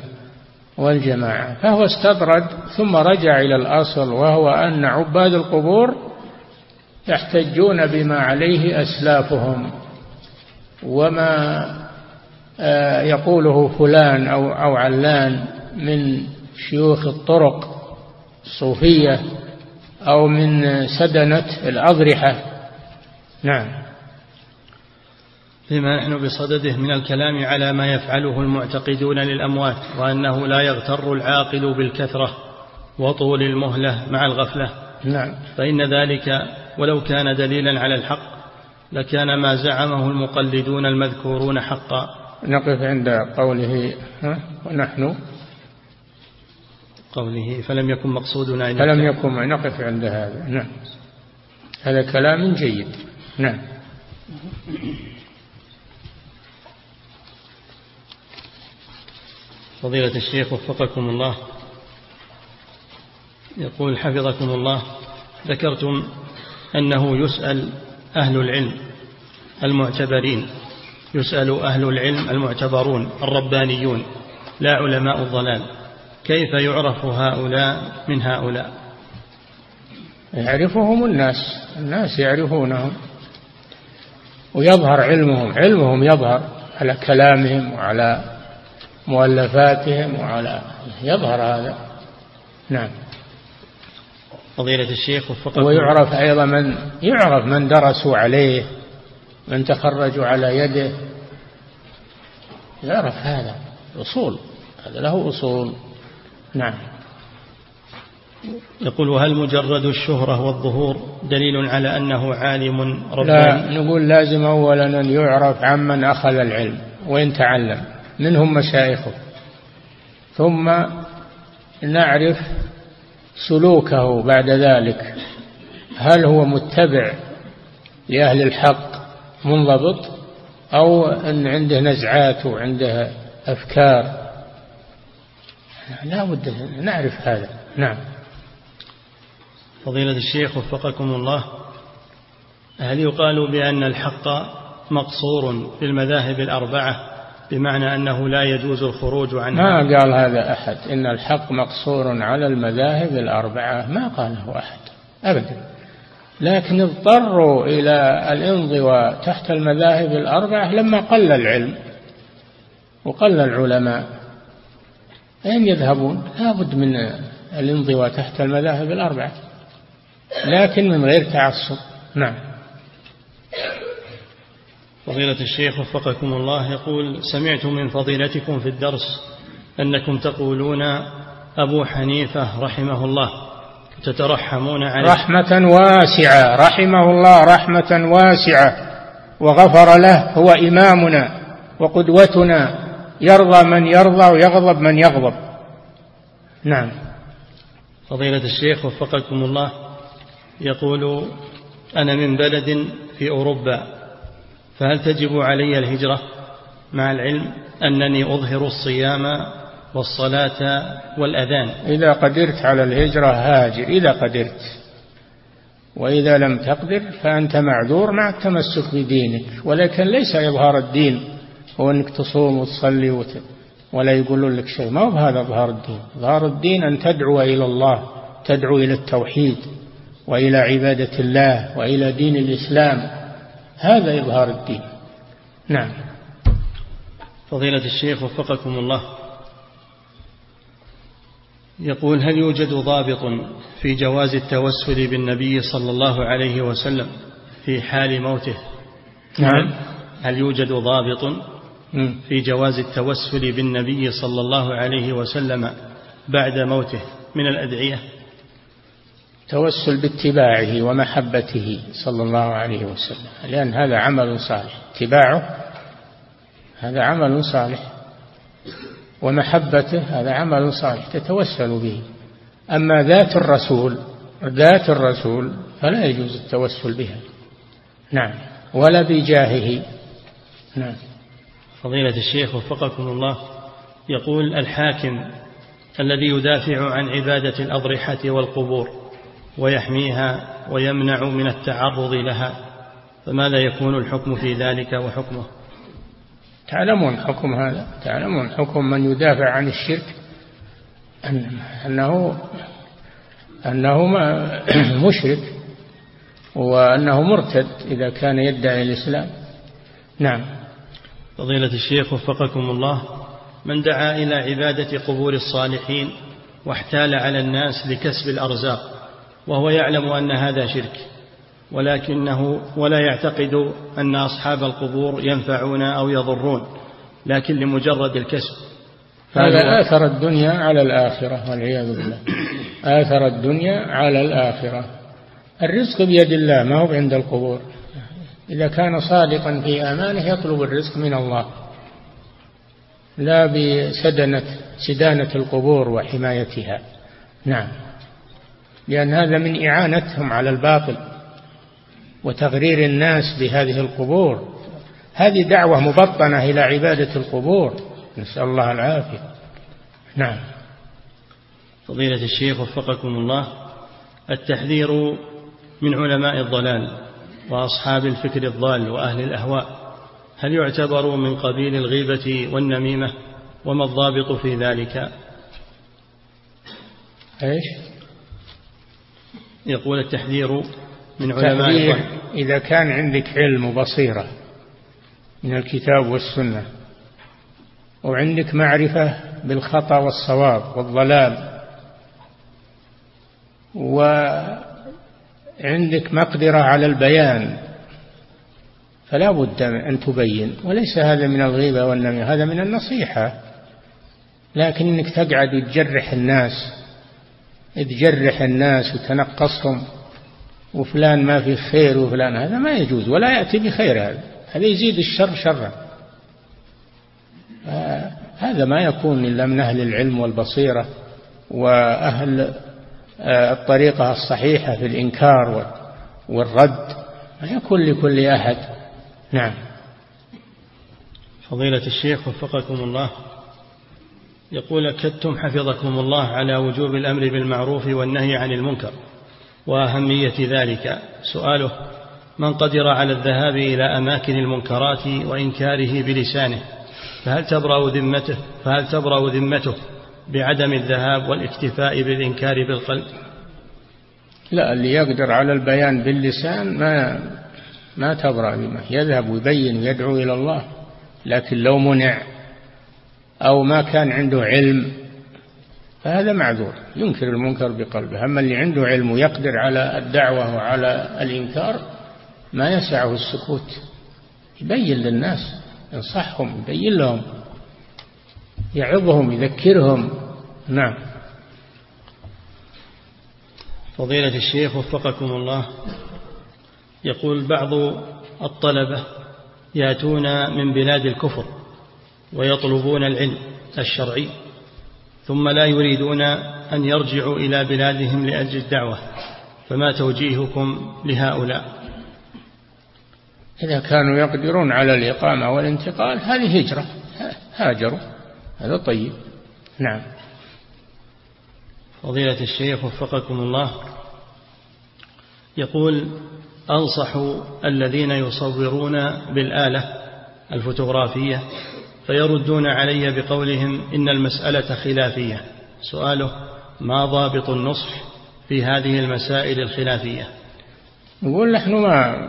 B: والجماعة. فهو استطرد ثم رجع إلى الأصل وهو أن عباد القبور يحتجون بما عليه أسلافهم. وما آه، يقوله فلان أو علان من شيوخ الطرق الصوفية أو من سدنة الأضرحة. نعم.
A: فيما نحن بصدده من الكلام على ما يفعله المعتقدون للأموات وأنه لا يغتر العاقل بالكثرة وطول المهلة مع الغفلة.
B: نعم.
A: فإن ذلك ولو كان دليلا على الحق لكان ما زعمه المقلدون المذكورون حقا.
B: نقف عند قوله ها؟ ونحن
A: قوله فلم يكن مقصودنا
B: فلم يكن نقف عند هذا. نعم. هذا كلام جيد. نعم.
A: فضيلة الشيخ وفقكم الله. يقول حفظكم الله. ذكرتم أنه يسأل أهل العلم المعتبرين. يسأل أهل العلم المعتبرون الربانيون لا علماء الضلال. كيف يعرف هؤلاء من هؤلاء؟
B: يعرفهم الناس الناس يعرفونهم. ويظهر علمهم علمهم يظهر على كلامهم وعلى مؤلفاتهم وعلى يظهر هذا. نعم.
A: فضيلة الشيخ وفقكم.
B: ويعرف أيضا من يعرف من درسوا عليه من تخرجوا على يده. يعرف هذا أصول هذا له أصول. نعم.
A: يقول وهل مجرد الشهرة والظهور دليل على أنه عالم
B: رباني؟ لا نقول لازم أولا أن يعرف عمن أخذ العلم وإن تعلم منهم مشايخه. ثم نعرف سلوكه بعد ذلك. هل هو متبع لأهل الحق منضبط أو أن عنده نزعات وعنده أفكار؟ لا بد نعرف هذا. نعم.
A: فضيلة الشيخ وفقكم الله هل يقال بأن الحق مقصور في المذاهب الأربعة بمعنى أنه لا يجوز الخروج عنها؟
B: ما قال هذا أحد. إن الحق مقصور على المذاهب الأربعة ما قاله أحد. أبدا. لكن اضطروا إلى الانضواء تحت المذاهب الأربعة لما قل العلم وقل العلماء. أين يذهبون لا بد من الانضواء تحت المذاهب الأربعة لكن من غير تعصب. نعم.
A: فضيلة الشيخ وفقكم الله يقول سمعت من فضيلتكم في الدرس أنكم تقولون أبو حنيفة رحمه الله تترحمون عليه.
B: رحمة واسعة رحمه الله رحمة واسعة وغفر له هو إمامنا وقدوتنا يرضى من يرضى ويغضب من يغضب. نعم.
A: فضيلة الشيخ وفقكم الله يقول أنا من بلد في أوروبا فهل تجب علي الهجرة؟ مع العلم أنني أظهر الصيام والصلاة والأذان.
B: إذا قدرت على الهجرة هاجر إذا قدرت. وإذا لم تقدر فأنت معذور مع التمسك بدينك ولكن ليس إظهار الدين. هو أنك تصوم وتصلي وت... ولا يقولون لك شيء. ما هو هذا إظهار الدين. إظهار الدين أن تدعو إلى الله تدعو إلى التوحيد وإلى عبادة الله وإلى دين الإسلام. هذا إظهار الدين. نعم.
A: فضيلة الشيخ وفقكم الله. يقول هل يوجد ضابط في جواز التوسل بالنبي صلى الله عليه وسلم في حال موته؟
B: نعم.
A: هل يوجد ضابط في جواز التوسل بالنبي صلى الله عليه وسلم بعد موته من الأدعية.
B: توسل باتباعه ومحبته صلى الله عليه وسلم لأن هذا عمل صالح. اتباعه هذا عمل صالح. ومحبته هذا عمل صالح تتوسل به. أما ذات الرسول ذات الرسول فلا يجوز التوسل بها. نعم. ولا بجاهه. نعم.
A: فضيلة الشيخ وفقكم الله يقول الحاكم الذي يدافع عن عبادة الأضرحة والقبور ويحميها ويمنع من التعرض لها فماذا يكون الحكم في ذلك وحكمه؟
B: تعلمون حكم هذا تعلمون حكم من يدافع عن الشرك أنه أنه (clears throat) مشرك وأنه مرتد إذا كان يدعي الإسلام. نعم.
A: فضيلة الشيخ وفقكم الله من دعا إلى عبادة قبور الصالحين واحتال على الناس لكسب الأرزاق وهو يعلم أن هذا شرك ولكنه ولا يعتقد أن أصحاب القبور ينفعون أو يضرون لكن لمجرد الكسب.
B: هذا آثر الدنيا على الآخرة والعياذ بالله. آثر الدنيا على الآخرة. الرزق بيد الله ما هو عند القبور. إذا كان صادقا في آمانه يطلب الرزق من الله لا بسدنة سدانة القبور وحمايتها. نعم. لأن هذا من إعانتهم على الباطل وتغرير الناس بهذه القبور. هذه دعوة مبطنة إلى عبادة القبور. نسأل الله العافية. نعم.
A: فضيلة الشيخ وفقكم الله التحذير من علماء الضلال وأصحاب الفكر الضال وأهل الأهواء هل يعتبر من قبيل الغيبة والنميمة؟ وما الضابط في ذلك؟
B: إيش؟
A: يقول التحذير من علماء
B: إذا كان عندك علم وبصيرة من الكتاب والسنة وعندك معرفة بالخطأ والصواب والضلال وعندك مقدرة على البيان فلا بد أن تبين. وليس هذا من الغيبة والنميمة هذا من النصيحة. لكن انك تقعد وتجرح الناس تجرح الناس وتنقصهم وفلان ما في خير وفلان هذا ما يجوز ولا يأتي بخير هذا. هذا يزيد الشر شرا. هذا ما يكون إلا من أهل العلم والبصيرة وأهل آه، الطريقة الصحيحة في الإنكار والرد ما يكون لكل أحد. نعم.
A: فضيلة الشيخ وفقكم الله. يقول أكدتم حفظكم الله على وجوب الأمر بالمعروف والنهي عن المنكر. وأهمية ذلك سؤاله من قدر على الذهاب إلى أماكن المنكرات وإنكاره بلسانه فهل تبرأ ذمته فهل تبرأ ذمته؟ بعدم الذهاب والاكتفاء بالإنكار بالقلب.
B: لا اللي يقدر على البيان باللسان ما ما تبرأ ذمته يذهب ويبين ويدعو إلى الله لكن لو منع أو ما كان عنده علم فهذا معذور ينكر المنكر بقلبه. أما اللي عنده علم ويقدر على الدعوة وعلى الإنكار ما يسعه السكوت. يبين للناس ينصحهم يبين لهم. يعظهم يذكرهم. نعم.
A: فضيلة الشيخ وفقكم الله يقول بعض الطلبة يأتون من بلاد الكفر ويطلبون العلم الشرعي ثم لا يريدون أن يرجعوا إلى بلادهم لأجل الدعوة فما توجيهكم لهؤلاء؟
B: إذا كانوا يقدرون على الإقامة والانتقال هذه هجرة هاجروا. هذا طيب. نعم.
A: فضيلة الشيخ وفقكم الله يقول أنصح الذين يصورون بالآلة الفوتوغرافية فيردون علي بقولهم إن المسألة خلافية. سؤاله ما ضابط النصح في هذه المسائل الخلافية؟
B: نقول نحن ما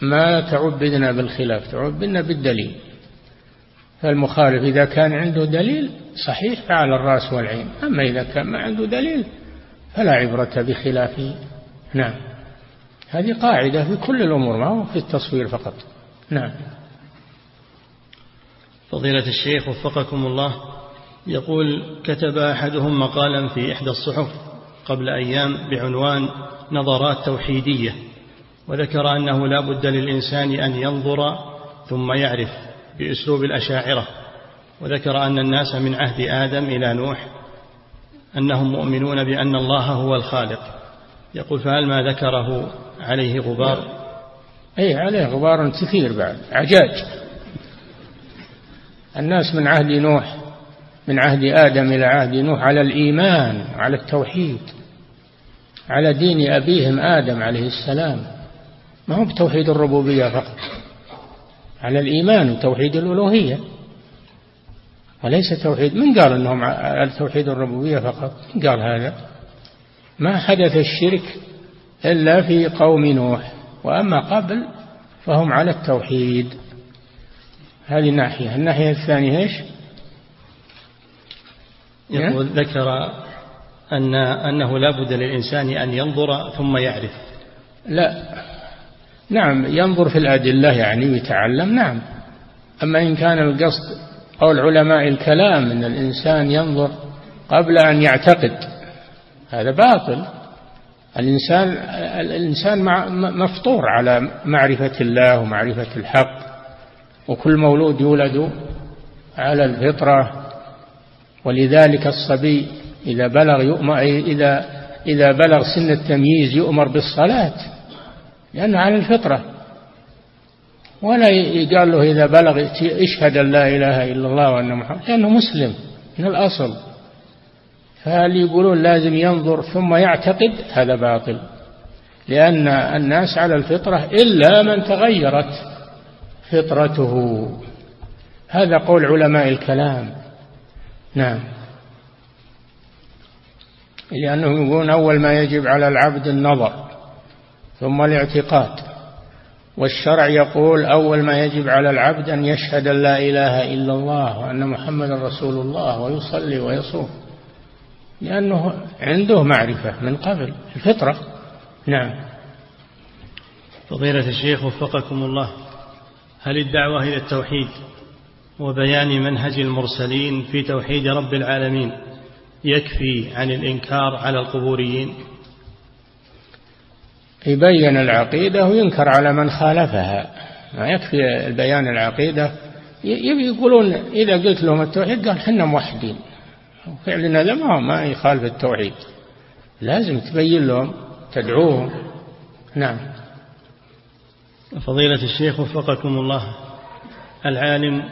B: ما تعبدنا بالخلاف تعبدنا بالدليل. فالمخالف إذا كان عنده دليل صحيح فعلى الرأس والعين. أما إذا كان ما عنده دليل فلا عبرة بخلافه نعم. هذه قاعدة في كل الأمور ما هو في التصوير فقط. نعم.
A: فضيلة الشيخ وفقكم الله يقول كتب أحدهم مقالا في إحدى الصحف قبل أيام بعنوان نظرات توحيدية وذكر أنه لا بد للإنسان أن ينظر ثم يعرف. بأسلوب الأشاعرة وذكر أن الناس من عهد آدم إلى نوح أنهم مؤمنون بأن الله هو الخالق. يقول فهل ما ذكره عليه غبار؟
B: أي عليه غبار كثير بعد عجاج. الناس من عهد نوح من عهد آدم إلى عهد نوح على الإيمان على التوحيد على دين أبيهم آدم عليه السلام. ما هو بتوحيد الربوبية فقط. على الإيمان وتوحيد الألوهية. وليس توحيد من قال أنهم على توحيد الربوبية فقط؟ من قال هذا؟ ما حدث الشرك إلا في قوم نوح. وأما قبل فهم على التوحيد. هذه ناحية الناحية الثانية إيش؟
A: يقول ذكر أن أنه لا بد للإنسان أن ينظر ثم يعرف.
B: لا. نعم ينظر في الأدلة يعني ويتعلم نعم. أما إن كان القصد قول علماء الكلام أن الإنسان ينظر قبل أن يعتقد هذا باطل. الإنسان الإنسان مفطور على معرفة الله ومعرفة الحق وكل مولود يولد على الفطرة. ولذلك الصبي إذا بلغ يؤمر إذا إذا بلغ سن التمييز يؤمر بالصلاة. لأنه على الفطرة. ولا يقال له إذا بلغ اشهد أن لا إله إلا الله وأن محمد لأنه مسلم من الأصل. فهل يقولون لازم ينظر ثم يعتقد؟ هذا باطل. لأن الناس على الفطرة إلا من تغيرت فطرته. هذا قول علماء الكلام. نعم. لأنهم يقولون أول ما يجب على العبد النظر. ثم الاعتقاد. والشرع يقول أول ما يجب على العبد أن يشهد أن لا إله إلا الله وأن محمد رسول الله ويصلي ويصوم لأنه عنده معرفة من قبل الفطرة. نعم.
A: فضيلة الشيخ وفقكم الله هل الدعوة إلى التوحيد وبيان منهج المرسلين في توحيد رب العالمين يكفي عن الإنكار على القبوريين؟
B: يبين العقيدة وينكر على من خالفها. ما يكفي البيان العقيدة. يقولون إذا قلت لهم التوحيد قال حنا موحدين. فعلنا هذا ما ما يخالف التوحيد. لازم تبين لهم تدعوهم. نعم.
A: فضيلة الشيخ وفقكم الله العالم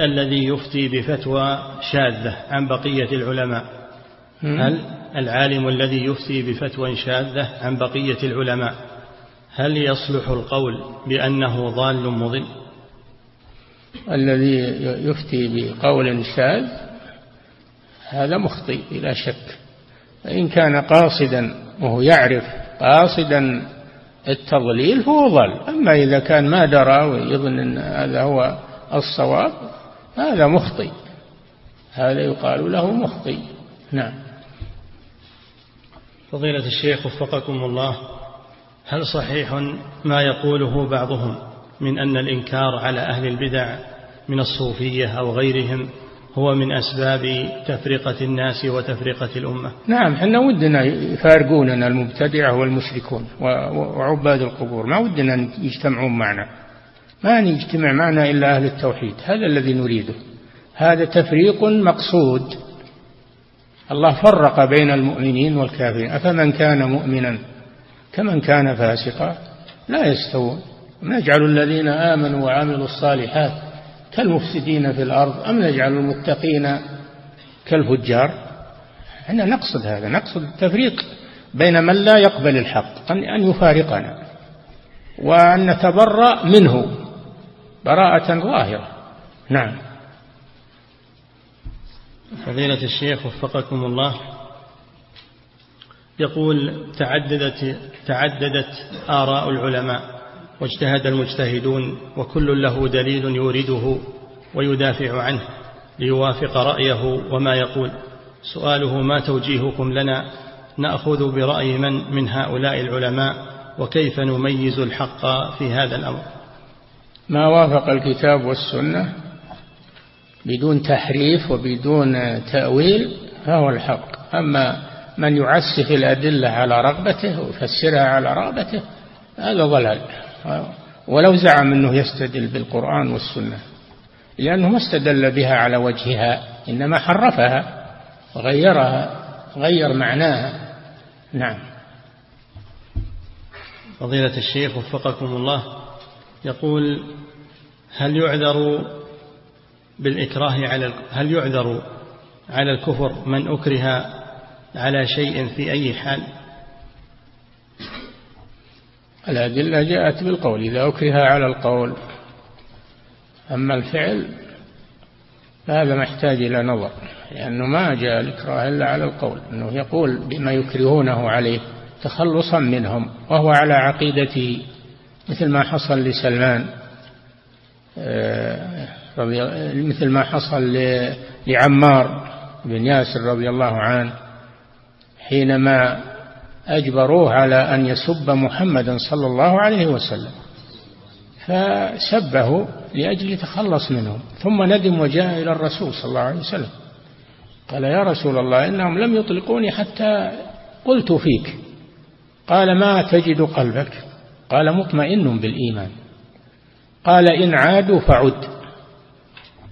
A: الذي يفتي بفتوى شاذة عن بقية العلماء هل العالم الذي يفتي بفتوى شاذة عن بقية العلماء. هل يصلح القول بأنه ضال مضل؟
B: الذي يفتي بقول شاذ هذا مخطئ بلا شك. فإن كان قاصدا وهو يعرف قاصدا التضليل فهو ضل أما إذا كان ما درى ويظن أن هذا هو الصواب هذا مخطئ. هذا يقال له مخطئ. نعم.
A: فضيلة الشيخ وفقكم الله هل صحيح ما يقوله بعضهم من أن الإنكار على أهل البدع من الصوفية أو غيرهم هو من أسباب تفرقة الناس وتفرقة الأمة؟
B: نعم إحنا ودنا يفارقوننا المبتدعة والمشركون وعباد القبور ما ودنا يجتمعون معنا. ما يجتمع معنا إلا أهل التوحيد هذا الذي نريده. هذا تفريق مقصود. الله فرق بين المؤمنين والكافرين. أفمن كان مؤمنا؟ كمن كان فاسقا؟ لا يستوون. نجعل الذين آمنوا وعملوا الصالحات كالمفسدين في الأرض؟ أم نجعل المتقين كالفجار؟ إحنا نقصد هذا نقصد التفريق بين من لا يقبل الحق أن يفارقنا وأن نتبرأ منه براءة ظاهرة. نعم.
A: فضيلة الشيخ وفقكم الله. يقول تعددت تعددت آراء العلماء واجتهد المجتهدون وكل له دليل يورده ويدافع عنه ليوافق رأيه وما يقول. سؤاله ما توجيهكم لنا؟ نأخذ برأي من من هؤلاء العلماء وكيف نميز الحق في هذا الأمر؟
B: ما وافق الكتاب والسنة بدون تحريف وبدون تأويل فهو الحق. أما من يعسف الأدلة على رغبته ويفسرها على رغبته هذا ضلال. ولو زعم أنه يستدل بالقرآن والسنة لأنه ما استدل بها على وجهها إنما حرفها وغيرها غير معناها. نعم.
A: فضيلة الشيخ وفقكم الله يقول هل يعذر بالإكراه على هل يعذر على الكفر من أكره على شيء في أي حال؟
B: الأدلة جاءت بالقول إذا أكره على القول. أما الفعل فهذا محتاج إلى نظر لأنه ما جاء الإكراه إلا على القول أنه يقول بما يكرهونه عليه تخلصا منهم وهو على عقيدته مثل ما حصل لسلمان. آه، مثل ما حصل لعمار بن ياسر رضي الله عنه حينما أجبروه على أن يسب محمدا صلى الله عليه وسلم فسبه لأجل يتخلص منهم ثم ندم وجاء إلى الرسول صلى الله عليه وسلم. قال يا رسول الله إنهم لم يطلقوني حتى قلت فيك. قال ما تجد قلبك؟ قال مطمئن بالإيمان. قال إن عادوا فعد.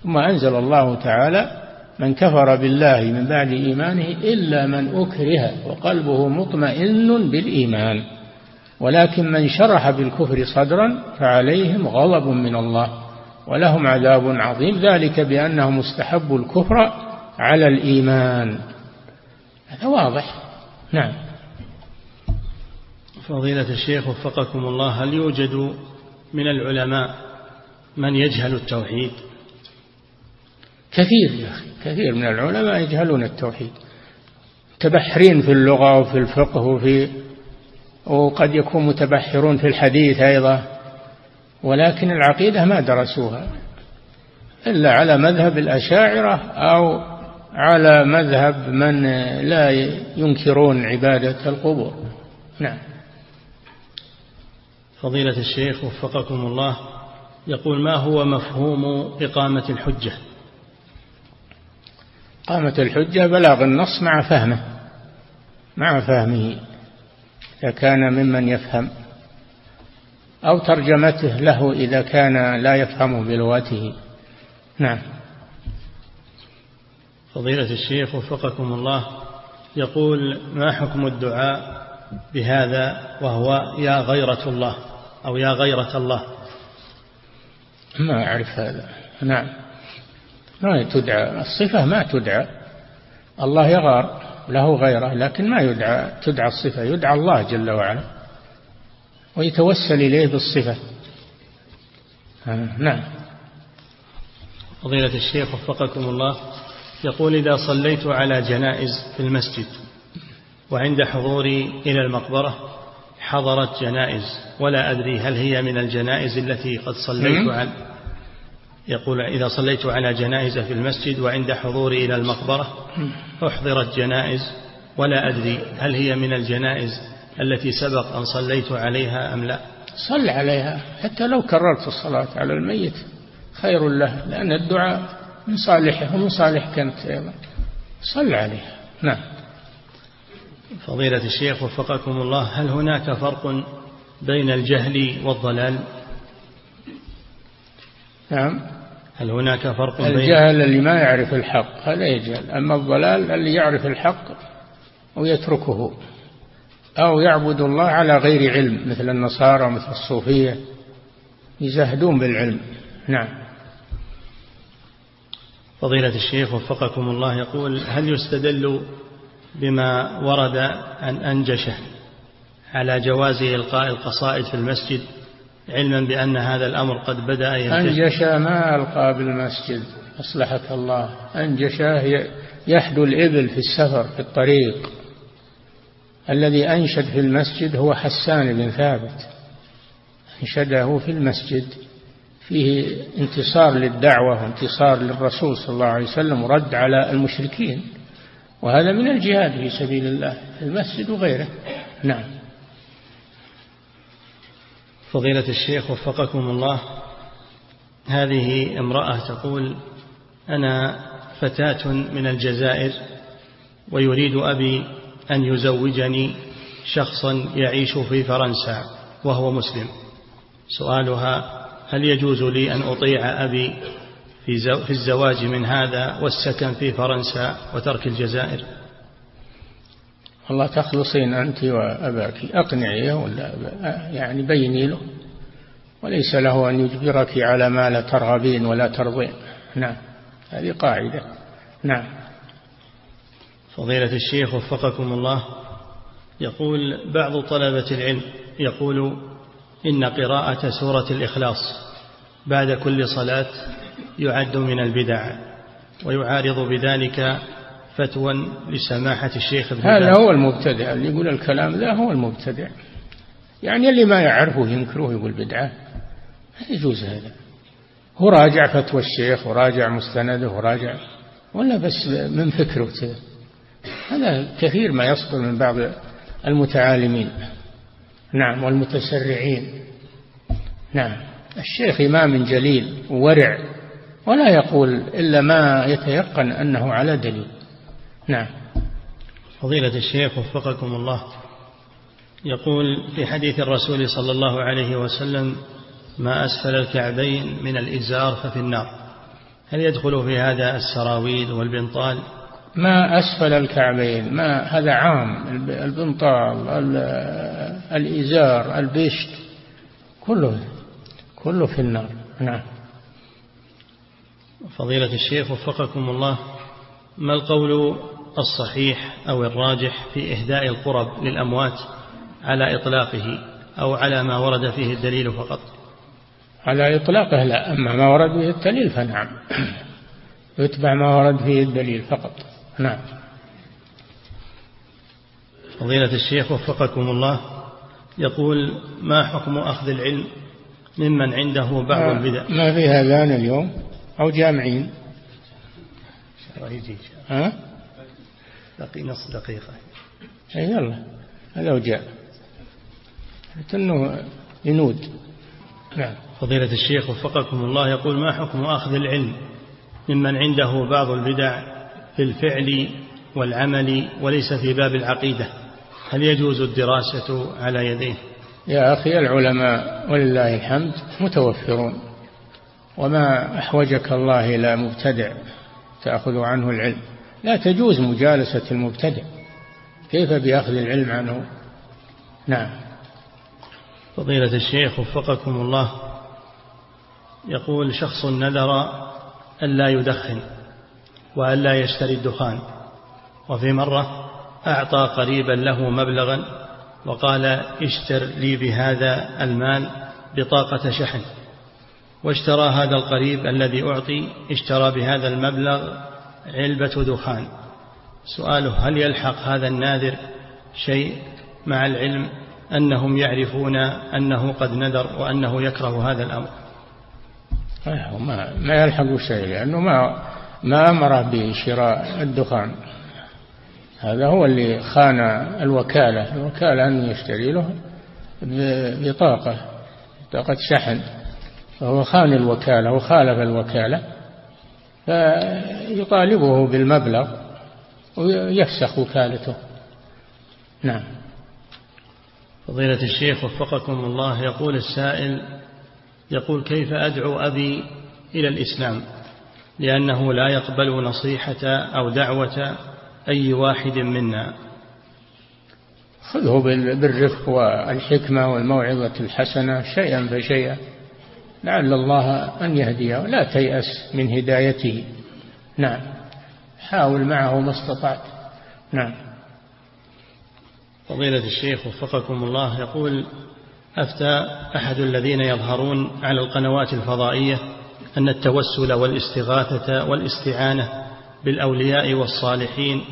B: ثم أنزل الله تعالى من كفر بالله من بعد إيمانه إلا من أكره وقلبه مطمئن بالإيمان. ولكن من شرح بالكفر صدرا فعليهم غضب من الله ولهم عذاب عظيم. ذلك بأنهم استحبوا الكفر على الإيمان. هذا واضح. نعم.
A: فضيلة الشيخ وفقكم الله هل يوجد من العلماء من يجهل التوحيد؟
B: كثير يا أخي كثير من العلماء يجهلون التوحيد. متبحرين في اللغة وفي الفقه وفي وقد يكون متبحرون في الحديث أيضا ولكن العقيدة ما درسوها إلا على مذهب الأشاعرة أو على مذهب من لا ينكرون عبادة القبور. نعم.
A: فضيلة الشيخ وفقكم الله يقول ما هو مفهوم إقامة الحجة؟
B: قامة الحجة بلاغ النص مع فهمه مع فهمه إذا كان ممن يفهم أو ترجمته له إذا كان لا يفهم بلغته. نعم.
A: فضيلة الشيخ وفقكم الله يقول ما حكم الدعاء بهذا وهو يا غيرة الله أو يا غيرة الله؟
B: ما أعرف هذا. نعم. ما تدعى. الصفة ما تدعى. الله يغار له غيره لكن ما يدعى. تدعى الصفة يدعى الله جل وعلا. ويتوسل إليه بالصفة. آه، نعم.
A: فضيلة الشيخ وفقكم الله يقول إذا صليت على جنائز في المسجد وعند حضوري إلى المقبرة حضرت جنائز ولا أدري هل هي من الجنائز التي قد صليت على يقول إذا صليت على جنائز في المسجد وعند حضوري إلى المقبرة أحضرت جنائز ولا أدري هل هي من الجنائز التي سبق أن صليت عليها أم لا.
B: صل عليها حتى لو كررت الصلاة على الميت خير له لأن الدعاء من صالحه ومن صالحك أنت أيضا. صل عليها. نعم.
A: فضيلة الشيخ وفقكم الله هل هناك فرق بين الجهل والضلال؟
B: نعم.
A: هل هناك فرق بين
B: الجهل اللي ما يعرف الحق هذا يجهل. أما الضلال اللي يعرف الحق ويتركه أو يعبد الله على غير علم مثل النصارى ومثل الصوفية يزهدون بالعلم. نعم.
A: فضيلة الشيخ وفقكم الله يقول هل يستدل بما ورد عن أنجشه على جواز إلقاء القصائد في المسجد علما بأن هذا الأمر قد بدأ
B: ينتهي أنجش ما ألقى بالمسجد أصلحك الله. أنجش يحدو الإبل في السفر في الطريق. الذي أنشد في المسجد هو حسان بن ثابت. أنشده في المسجد. فيه انتصار للدعوة وانتصار للرسول صلى الله عليه وسلم ورد على المشركين. وهذا من الجهاد في سبيل الله في المسجد وغيره. نعم.
A: فضيلة الشيخ وفقكم الله هذه امرأة تقول أنا فتاة من الجزائر ويريد أبي أن يزوجني شخصا يعيش في فرنسا وهو مسلم. سؤالها هل يجوز لي أن أطيع أبي في الزواج من هذا والسكن في فرنسا وترك الجزائر؟
B: الله تخلصين أنت وأباك أقنعيه ولا يعني بيني له. وليس له أن يجبرك على ما لا ترغبين ولا ترضين. نعم هذه قاعدة. نعم.
A: فضيلة الشيخ وفقكم الله يقول بعض طلبة العلم يقول إن قراءة سورة الإخلاص بعد كل صلاة يعد من البدع ويعارض بذلك فتوى لسماحة الشيخ ابن
B: هذا هو المبتدع. اللي يقول الكلام ذا هو المبتدع. يعني اللي ما يعرفه ينكره يقول بدعة. ما يجوز هذا. هو راجع فتوى الشيخ وراجع مستنده وراجع. ولا بس من فكره كذا. هذا كثير ما يصدر من بعض المتعالمين. نعم والمتسرعين. نعم. الشيخ إمام جليل ورع. ولا يقول إلا ما يتيقن أنه على دليل. نعم.
A: فضيلة الشيخ وفقكم الله يقول في حديث الرسول صلى الله عليه وسلم ما أسفل الكعبين من الإزار ففي النار. هل يدخل في هذا السراويل والبنطال؟
B: ما أسفل الكعبين ما هذا عام البنطال الإزار البشت كله كله في النار. نعم.
A: فضيلة الشيخ وفقكم الله ما القول الصحيح أو الراجح في إهداء القرب للأموات على إطلاقه أو على ما ورد فيه الدليل فقط.
B: على إطلاقه لا أما ما ورد فيه الدليل فنعم. (clears throat) يتبع ما ورد فيه الدليل فقط. نعم.
A: فضيلة الشيخ وفقكم الله يقول ما حكم أخذ العلم ممن عنده بعض البدع؟
B: ما في هذان اليوم؟ أو جامعين. ها؟
A: بقي نص دقيقة.
B: أي يلا. هذا وجاء إنه ينود. نعم.
A: فضيلة الشيخ وفقكم الله يقول ما حكم أخذ العلم ممن عنده بعض البدع في الفعل والعمل وليس في باب العقيدة؟ هل يجوز الدراسة على يديه؟
B: يا أخي العلماء ولله الحمد متوفرون وما أحوجك الله إلى مبتدع تأخذ عنه العلم. لا تجوز مجالسة المبتدع. كيف بأخذ العلم عنه؟ نعم.
A: فضيلة الشيخ وفقكم الله يقول شخص نذر ألا يدخن وألا يشتري الدخان وفي مرة أعطى قريبا له مبلغا وقال اشتر لي بهذا المال بطاقة شحن واشترى هذا القريب الذي أعطي اشترى بهذا المبلغ علبة دخان. سؤاله هل يلحق هذا الناذر شيء مع العلم أنهم يعرفون أنه قد نذر وأنه يكره هذا الأمر؟
B: ما ما يلحق شيء لأنه ما ما أمره بشراء الدخان. هذا هو اللي خان الوكالة. الوكالة أنه يشتري له بطاقة بطاقة شحن. فهو خان الوكالة وخالف الوكالة. فيطالبه بالمبلغ ويفسخ وكالته. نعم.
A: فضيلة الشيخ وفقكم الله يقول السائل يقول كيف أدعو أبي إلى الإسلام؟ لأنه لا يقبل نصيحة أو دعوة أي واحد منا.
B: خذه بالرفق والحكمة والموعظة الحسنة شيئا فشيئا. لعل الله أن يهديه. لا تيأس من هدايته. نعم. حاول معه ما استطعت. نعم.
A: فضيلة الشيخ وفقكم الله يقول أفتى أحد الذين يظهرون على القنوات الفضائية أن التوسل والاستغاثة والاستعانة بالأولياء والصالحين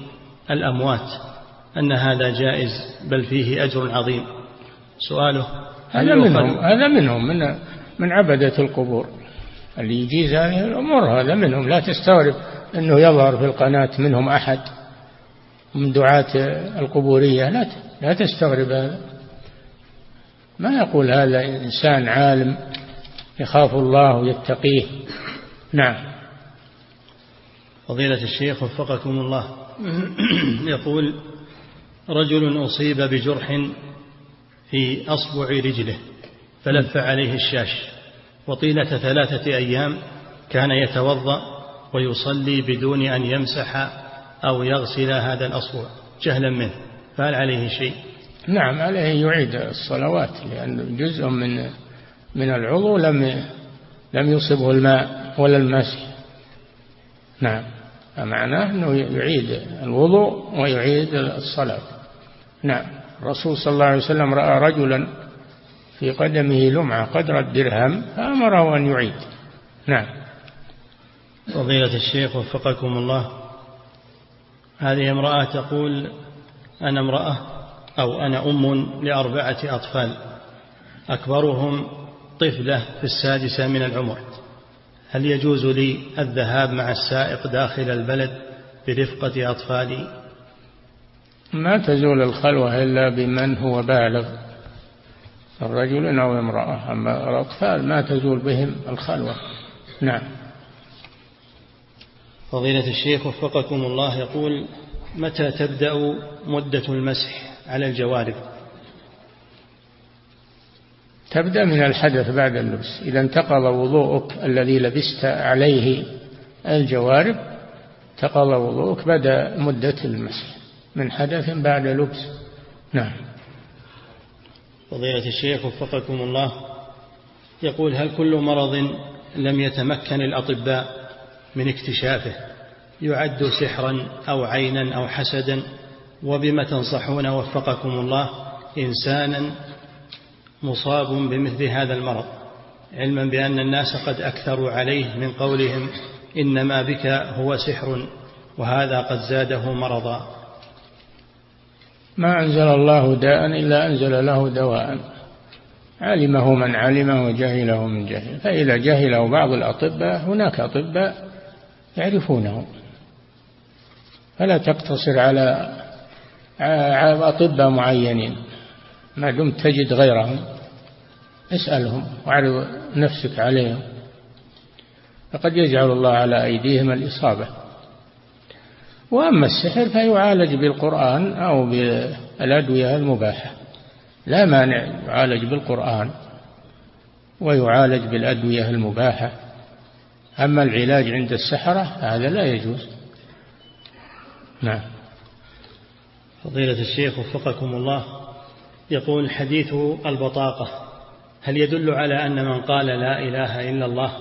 A: الأموات أن هذا جائز بل فيه أجر عظيم. سؤاله
B: هذا منهم هذا منهم من من عبدة القبور. اللي يجيز هذه الأمور هذا منهم. لا تستغرب أنه يظهر في القناة منهم أحد من دعاة القبورية. لا لا تستغرب هذا. ما يقول هذا إنسان عالم يخاف الله ويتقيه؟ نعم.
A: فضيلة الشيخ وفقكم الله. يقول رجل أصيب بجرح في أصبع رجله. فلف عليه الشاش وطيلة ثلاثة أيام كان يتوضأ ويصلي بدون أن يمسح أو يغسل هذا الأصبع جهلا منه فهل عليه شيء؟
B: نعم عليه يعيد الصلوات لأن جزء من من العضو لم لم يصبه الماء ولا المسح. نعم فمعناه أنه يعيد الوضوء ويعيد الصلاة. نعم الرسول صلى الله عليه وسلم رأى رجلا في قدمه لمعة قدر الدرهم فأمره أن يعيد. نعم.
A: فضيلة الشيخ وفقكم الله هذه امرأة تقول أنا امرأة أو أنا أم لأربعة أطفال أكبرهم طفلة في السادسة من العمر. هل يجوز لي الذهاب مع السائق داخل البلد برفقة أطفالي؟
B: ما تزول الخلوة إلا بمن هو بالغ. الرجل أو امرأة أما الأطفال ما تزول بهم الخلوة. نعم.
A: فضيلة الشيخ وفقكم الله يقول متى تبدأ مدة المسح على الجوارب؟
B: تبدأ من الحدث بعد اللبس. إذا انتقض وضوءك الذي لبست عليه الجوارب انتقض وضوءك بدأ مدة المسح من حدث بعد لبس. نعم.
A: فضيلة الشيخ وفقكم الله يقول هل كل مرض لم يتمكن الأطباء من اكتشافه يعد سحرا أو عينا أو حسدا؟ وبما تنصحون وفقكم الله إنسانا مصاب بمثل هذا المرض علما بأن الناس قد أكثروا عليه من قولهم إنما بك هو سحر وهذا قد زاده مرضا.
B: ما أنزل الله داء إلا أنزل له دواء. علمه من علمه وجهله من جهل. فإذا جهله بعض الأطباء هناك أطباء يعرفونه. فلا تقتصر على أطباء معينين. ما دمت تجد غيرهم. اسألهم واعرض نفسك عليهم. فقد يجعل الله على أيديهم الإصابة. وأما السحر فيعالج بالقرآن أو بالأدوية المباحة. لا مانع يعالج بالقرآن ويعالج بالأدوية المباحة. أما العلاج عند السحرة هذا لا يجوز. نعم.
A: فضيلة الشيخ وفقكم الله يقول حديث البطاقة هل يدل على أن من قال لا إله إلا الله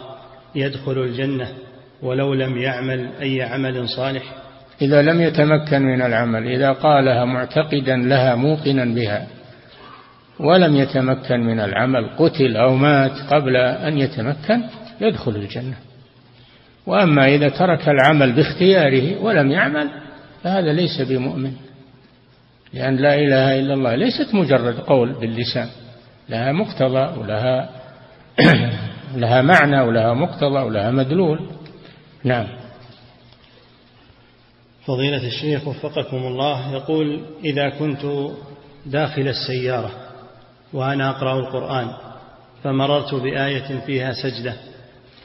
A: يدخل الجنة ولو لم يعمل أي عمل صالح؟
B: إذا لم يتمكن من العمل إذا قالها معتقدا لها موقنا بها ولم يتمكن من العمل قتل أو مات قبل أن يتمكن يدخل الجنة. وأما إذا ترك العمل باختياره ولم يعمل فهذا ليس بمؤمن. لأن لا إله إلا الله ليست مجرد قول باللسان لها مقتضى ولها (clears throat) لها معنى ولها مقتضى ولها مدلول. نعم.
A: فضيلة الشيخ وفقكم الله يقول إذا كنت داخل السيارة وأنا أقرأ القرآن فمررت بآية فيها سجدة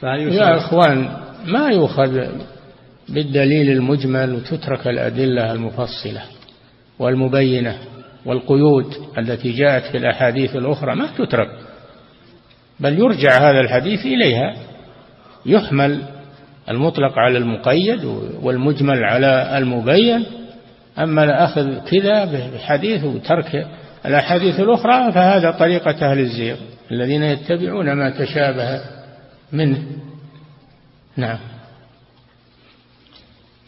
B: فهل يا إخوان ما يؤخذ بالدليل المجمل وتترك الأدلة المفصلة والمبينة والقيود التي جاءت في الأحاديث الأخرى؟ ما تترك بل يرجع هذا الحديث إليها يحمل المطلق على المقيد والمجمل على المبين. أما الأخذ كذا بحديث وترك الأحاديث الأخرى فهذا طريقة أهل الزيغ الذين يتبعون ما تشابه منه. نعم.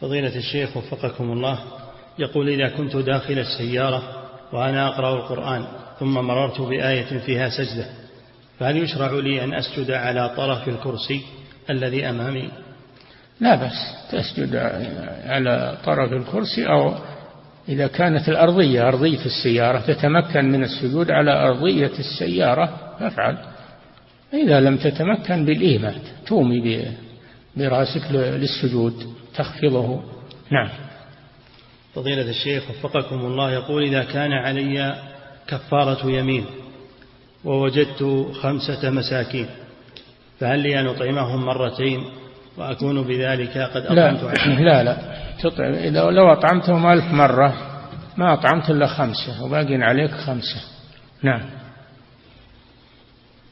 A: فضيلة الشيخ وفقكم الله يقول إذا كنت داخل السيارة وأنا أقرأ القرآن ثم مررت بآية فيها سجدة فهل يشرع لي أن أسجد على طرف الكرسي الذي أمامي؟
B: لا بس تسجد على طرف الكرسي أو إذا كانت الأرضية أرضية السيارة تتمكن من السجود على أرضية السيارة فافعل إذا لم تتمكن بالإيمات تومي برأسك للسجود تخفضه. نعم.
A: فضيلة الشيخ وفقكم الله يقول إذا كان علي كفارة يمين ووجدت خمسة مساكين فهل لي أن أطعمهم مرتين؟ وأكون بذلك قد أطعمت
B: لا لا, لا. تطعم. إذا لو أطعمتهم ألف مرة ما أطعمت إلا خمسة وباقي عليك خمسة. نعم.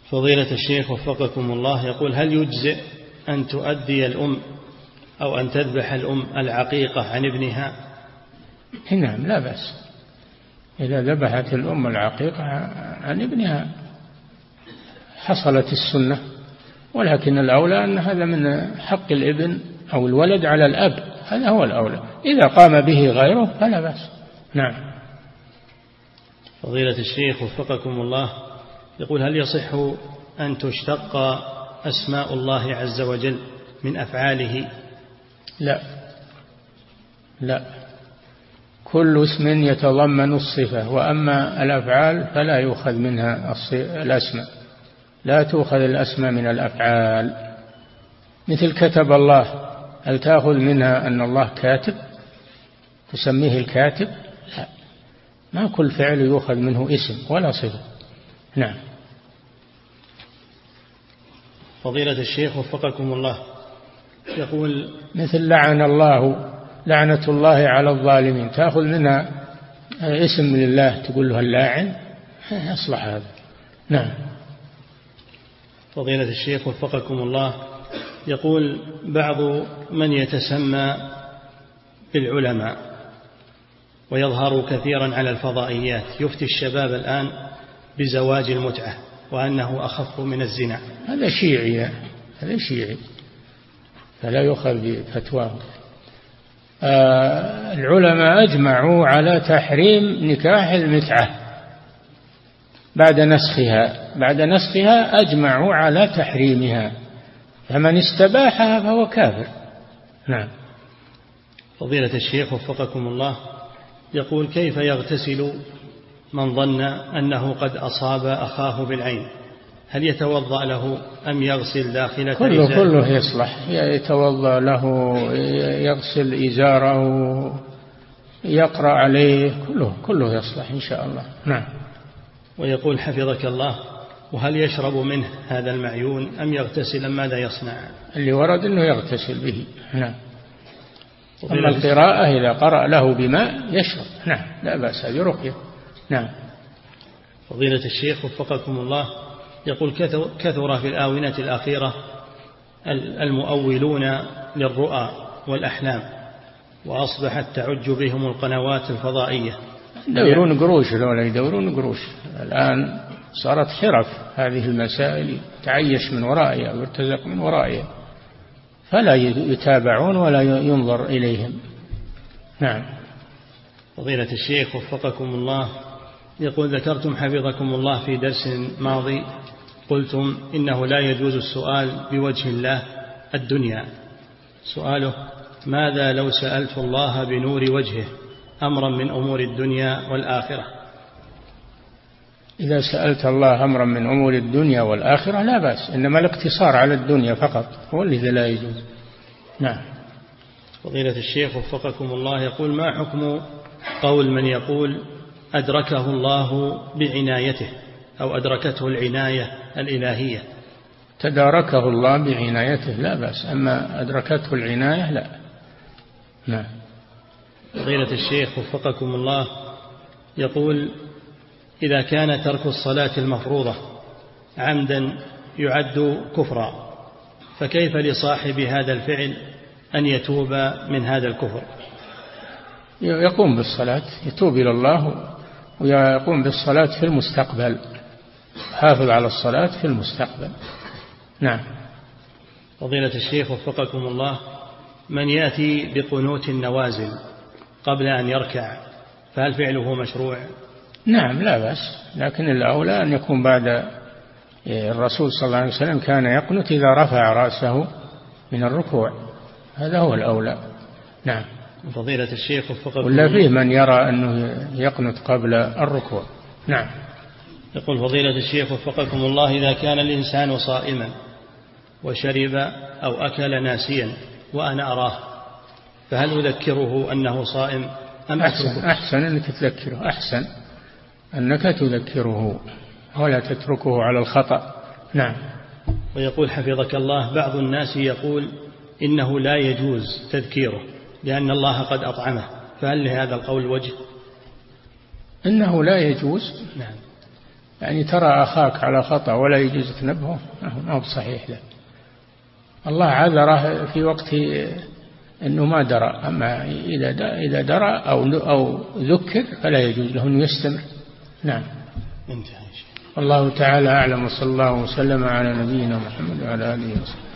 A: فضيلة الشيخ وفقكم الله يقول هل يجزئ أن تؤدي الأم أو أن تذبح الأم العقيقة عن ابنها؟
B: نعم لا بأس. إذا ذبحت الأم العقيقة عن ابنها حصلت السنة. ولكن الأولى أن هذا من حق الابن أو الولد على الأب هذا هو الأولى. إذا قام به غيره فلا بأس. نعم.
A: فضيلة الشيخ وفقكم الله يقول هل يصح أن تشتق أسماء الله عز وجل من أفعاله؟
B: لا. لا. كل اسم يتضمن الصفة وأما الأفعال فلا يؤخذ منها الأسماء. لا تؤخذ الأسماء من الأفعال. مثل كتب الله هل تأخذ منها أن الله كاتب؟ تسميه الكاتب؟ لا. ما كل فعل يؤخذ منه اسم ولا صفة. نعم.
A: فضيلة الشيخ وفقكم الله. يقول
B: مثل لعن الله لعنة الله على الظالمين. تأخذ منها اسم لله تقول له اللاعن يصلح هذا. نعم.
A: فضيلة الشيخ وفقكم الله يقول بعض من يتسمى بالعلماء ويظهر كثيرا على الفضائيات. يفتي الشباب الآن بزواج المتعة وأنه أخف من الزنا.
B: هذا شيعي هذا شيعي فلا يؤخذ بفتواه آه العلماء أجمعوا على تحريم نكاح المتعة. بعد نسخها بعد نسخها أجمعوا على تحريمها. فمن استباحها فهو كافر. نعم.
A: فضيلة الشيخ وفقكم الله يقول كيف يغتسل من ظن أنه قد أصاب أخاه بالعين؟ هل يتوضأ له أم يغسل داخلة
B: كله إزاره؟ كله يصلح. يتوضأ له يغسل إزاره يقرأ عليه كله كله يصلح إن شاء الله. نعم.
A: ويقول حفظك الله وهل يشرب منه هذا المعيون أم يغتسل أم ماذا يصنع؟
B: اللي ورد أنه يغتسل به. نعم. أما القراءة إذا قرأ له بماء يشرب. نعم لا بأس هذه رقية نعم.
A: فضيلة الشيخ وفقكم الله يقول كثر في الآونة الأخيرة المؤولون للرؤى والأحلام وأصبحت تعج بهم القنوات الفضائية.
B: يدورون قروش لولا يدورون قروش. الآن صارت حرف هذه المسائل تعيش من ورائها ويرتزق من ورائها. فلا يتابعون ولا ينظر إليهم. نعم.
A: فضيلة الشيخ وفقكم الله. يقول ذكرتم حفظكم الله في درس ماضي. قلتم إنه لا يجوز السؤال بوجه الله الدنيا. سؤاله ماذا لو سألت الله بنور وجهه؟ أمرا من أمور الدنيا والآخرة.
B: إذا سألت الله أمرا من أمور الدنيا والآخرة لا بأس إنما الاقتصار على الدنيا فقط هو الذي لا يجوز. نعم.
A: فضيلة الشيخ وفقكم الله يقول ما حكم قول من يقول أدركه الله بعنايته أو أدركته العناية الإلهية؟
B: تداركه الله بعنايته لا بأس أما أدركته العناية لا. نعم.
A: فضيلة الشيخ وفقكم الله يقول إذا كان ترك الصلاة المفروضة عمدا يعد كفرا فكيف لصاحب هذا الفعل أن يتوب من هذا الكفر؟
B: يقوم بالصلاة يتوب إلى الله ويقوم بالصلاة في المستقبل حافظ على الصلاة في المستقبل. نعم.
A: فضيلة الشيخ وفقكم الله من يأتي بقنوت النوازل قبل أن يركع فهل فعله مشروع؟
B: نعم لا بأس. لكن الأولى أن يكون بعد الرسول صلى الله عليه وسلم كان يقنت إذا رفع رأسه من الركوع. هذا هو الأولى. نعم.
A: فضيلة الشيخ وفقكم.
B: ولا فيه من يرى أنه يقنت قبل الركوع. نعم.
A: يقول فضيلة الشيخ وفقكم الله إذا كان الإنسان صائما وشرب أو أكل ناسيا وأنا أراه فهل أذكره أنه صائم أم
B: أحسن,
A: أتركه
B: أحسن أنك تذكره أحسن أنك تذكره ولا تتركه على الخطأ. نعم.
A: ويقول حفظك الله بعض الناس يقول إنه لا يجوز تذكيره لأن الله قد أطعمه فهل لهذا القول وجه؟
B: إنه لا يجوز.
A: نعم.
B: يعني ترى أخاك على خطأ ولا يجوز تنبهه ما هو صحيح له. الله عذره في وقت أنه ما درى أما إذا إذا درى أو أو ذكر فلا يجوز له أن يستمر نعم.
A: انتهى
B: الله تعالى أعلم وصلى الله وسلم على نبينا محمد وعلى آله وصحبه.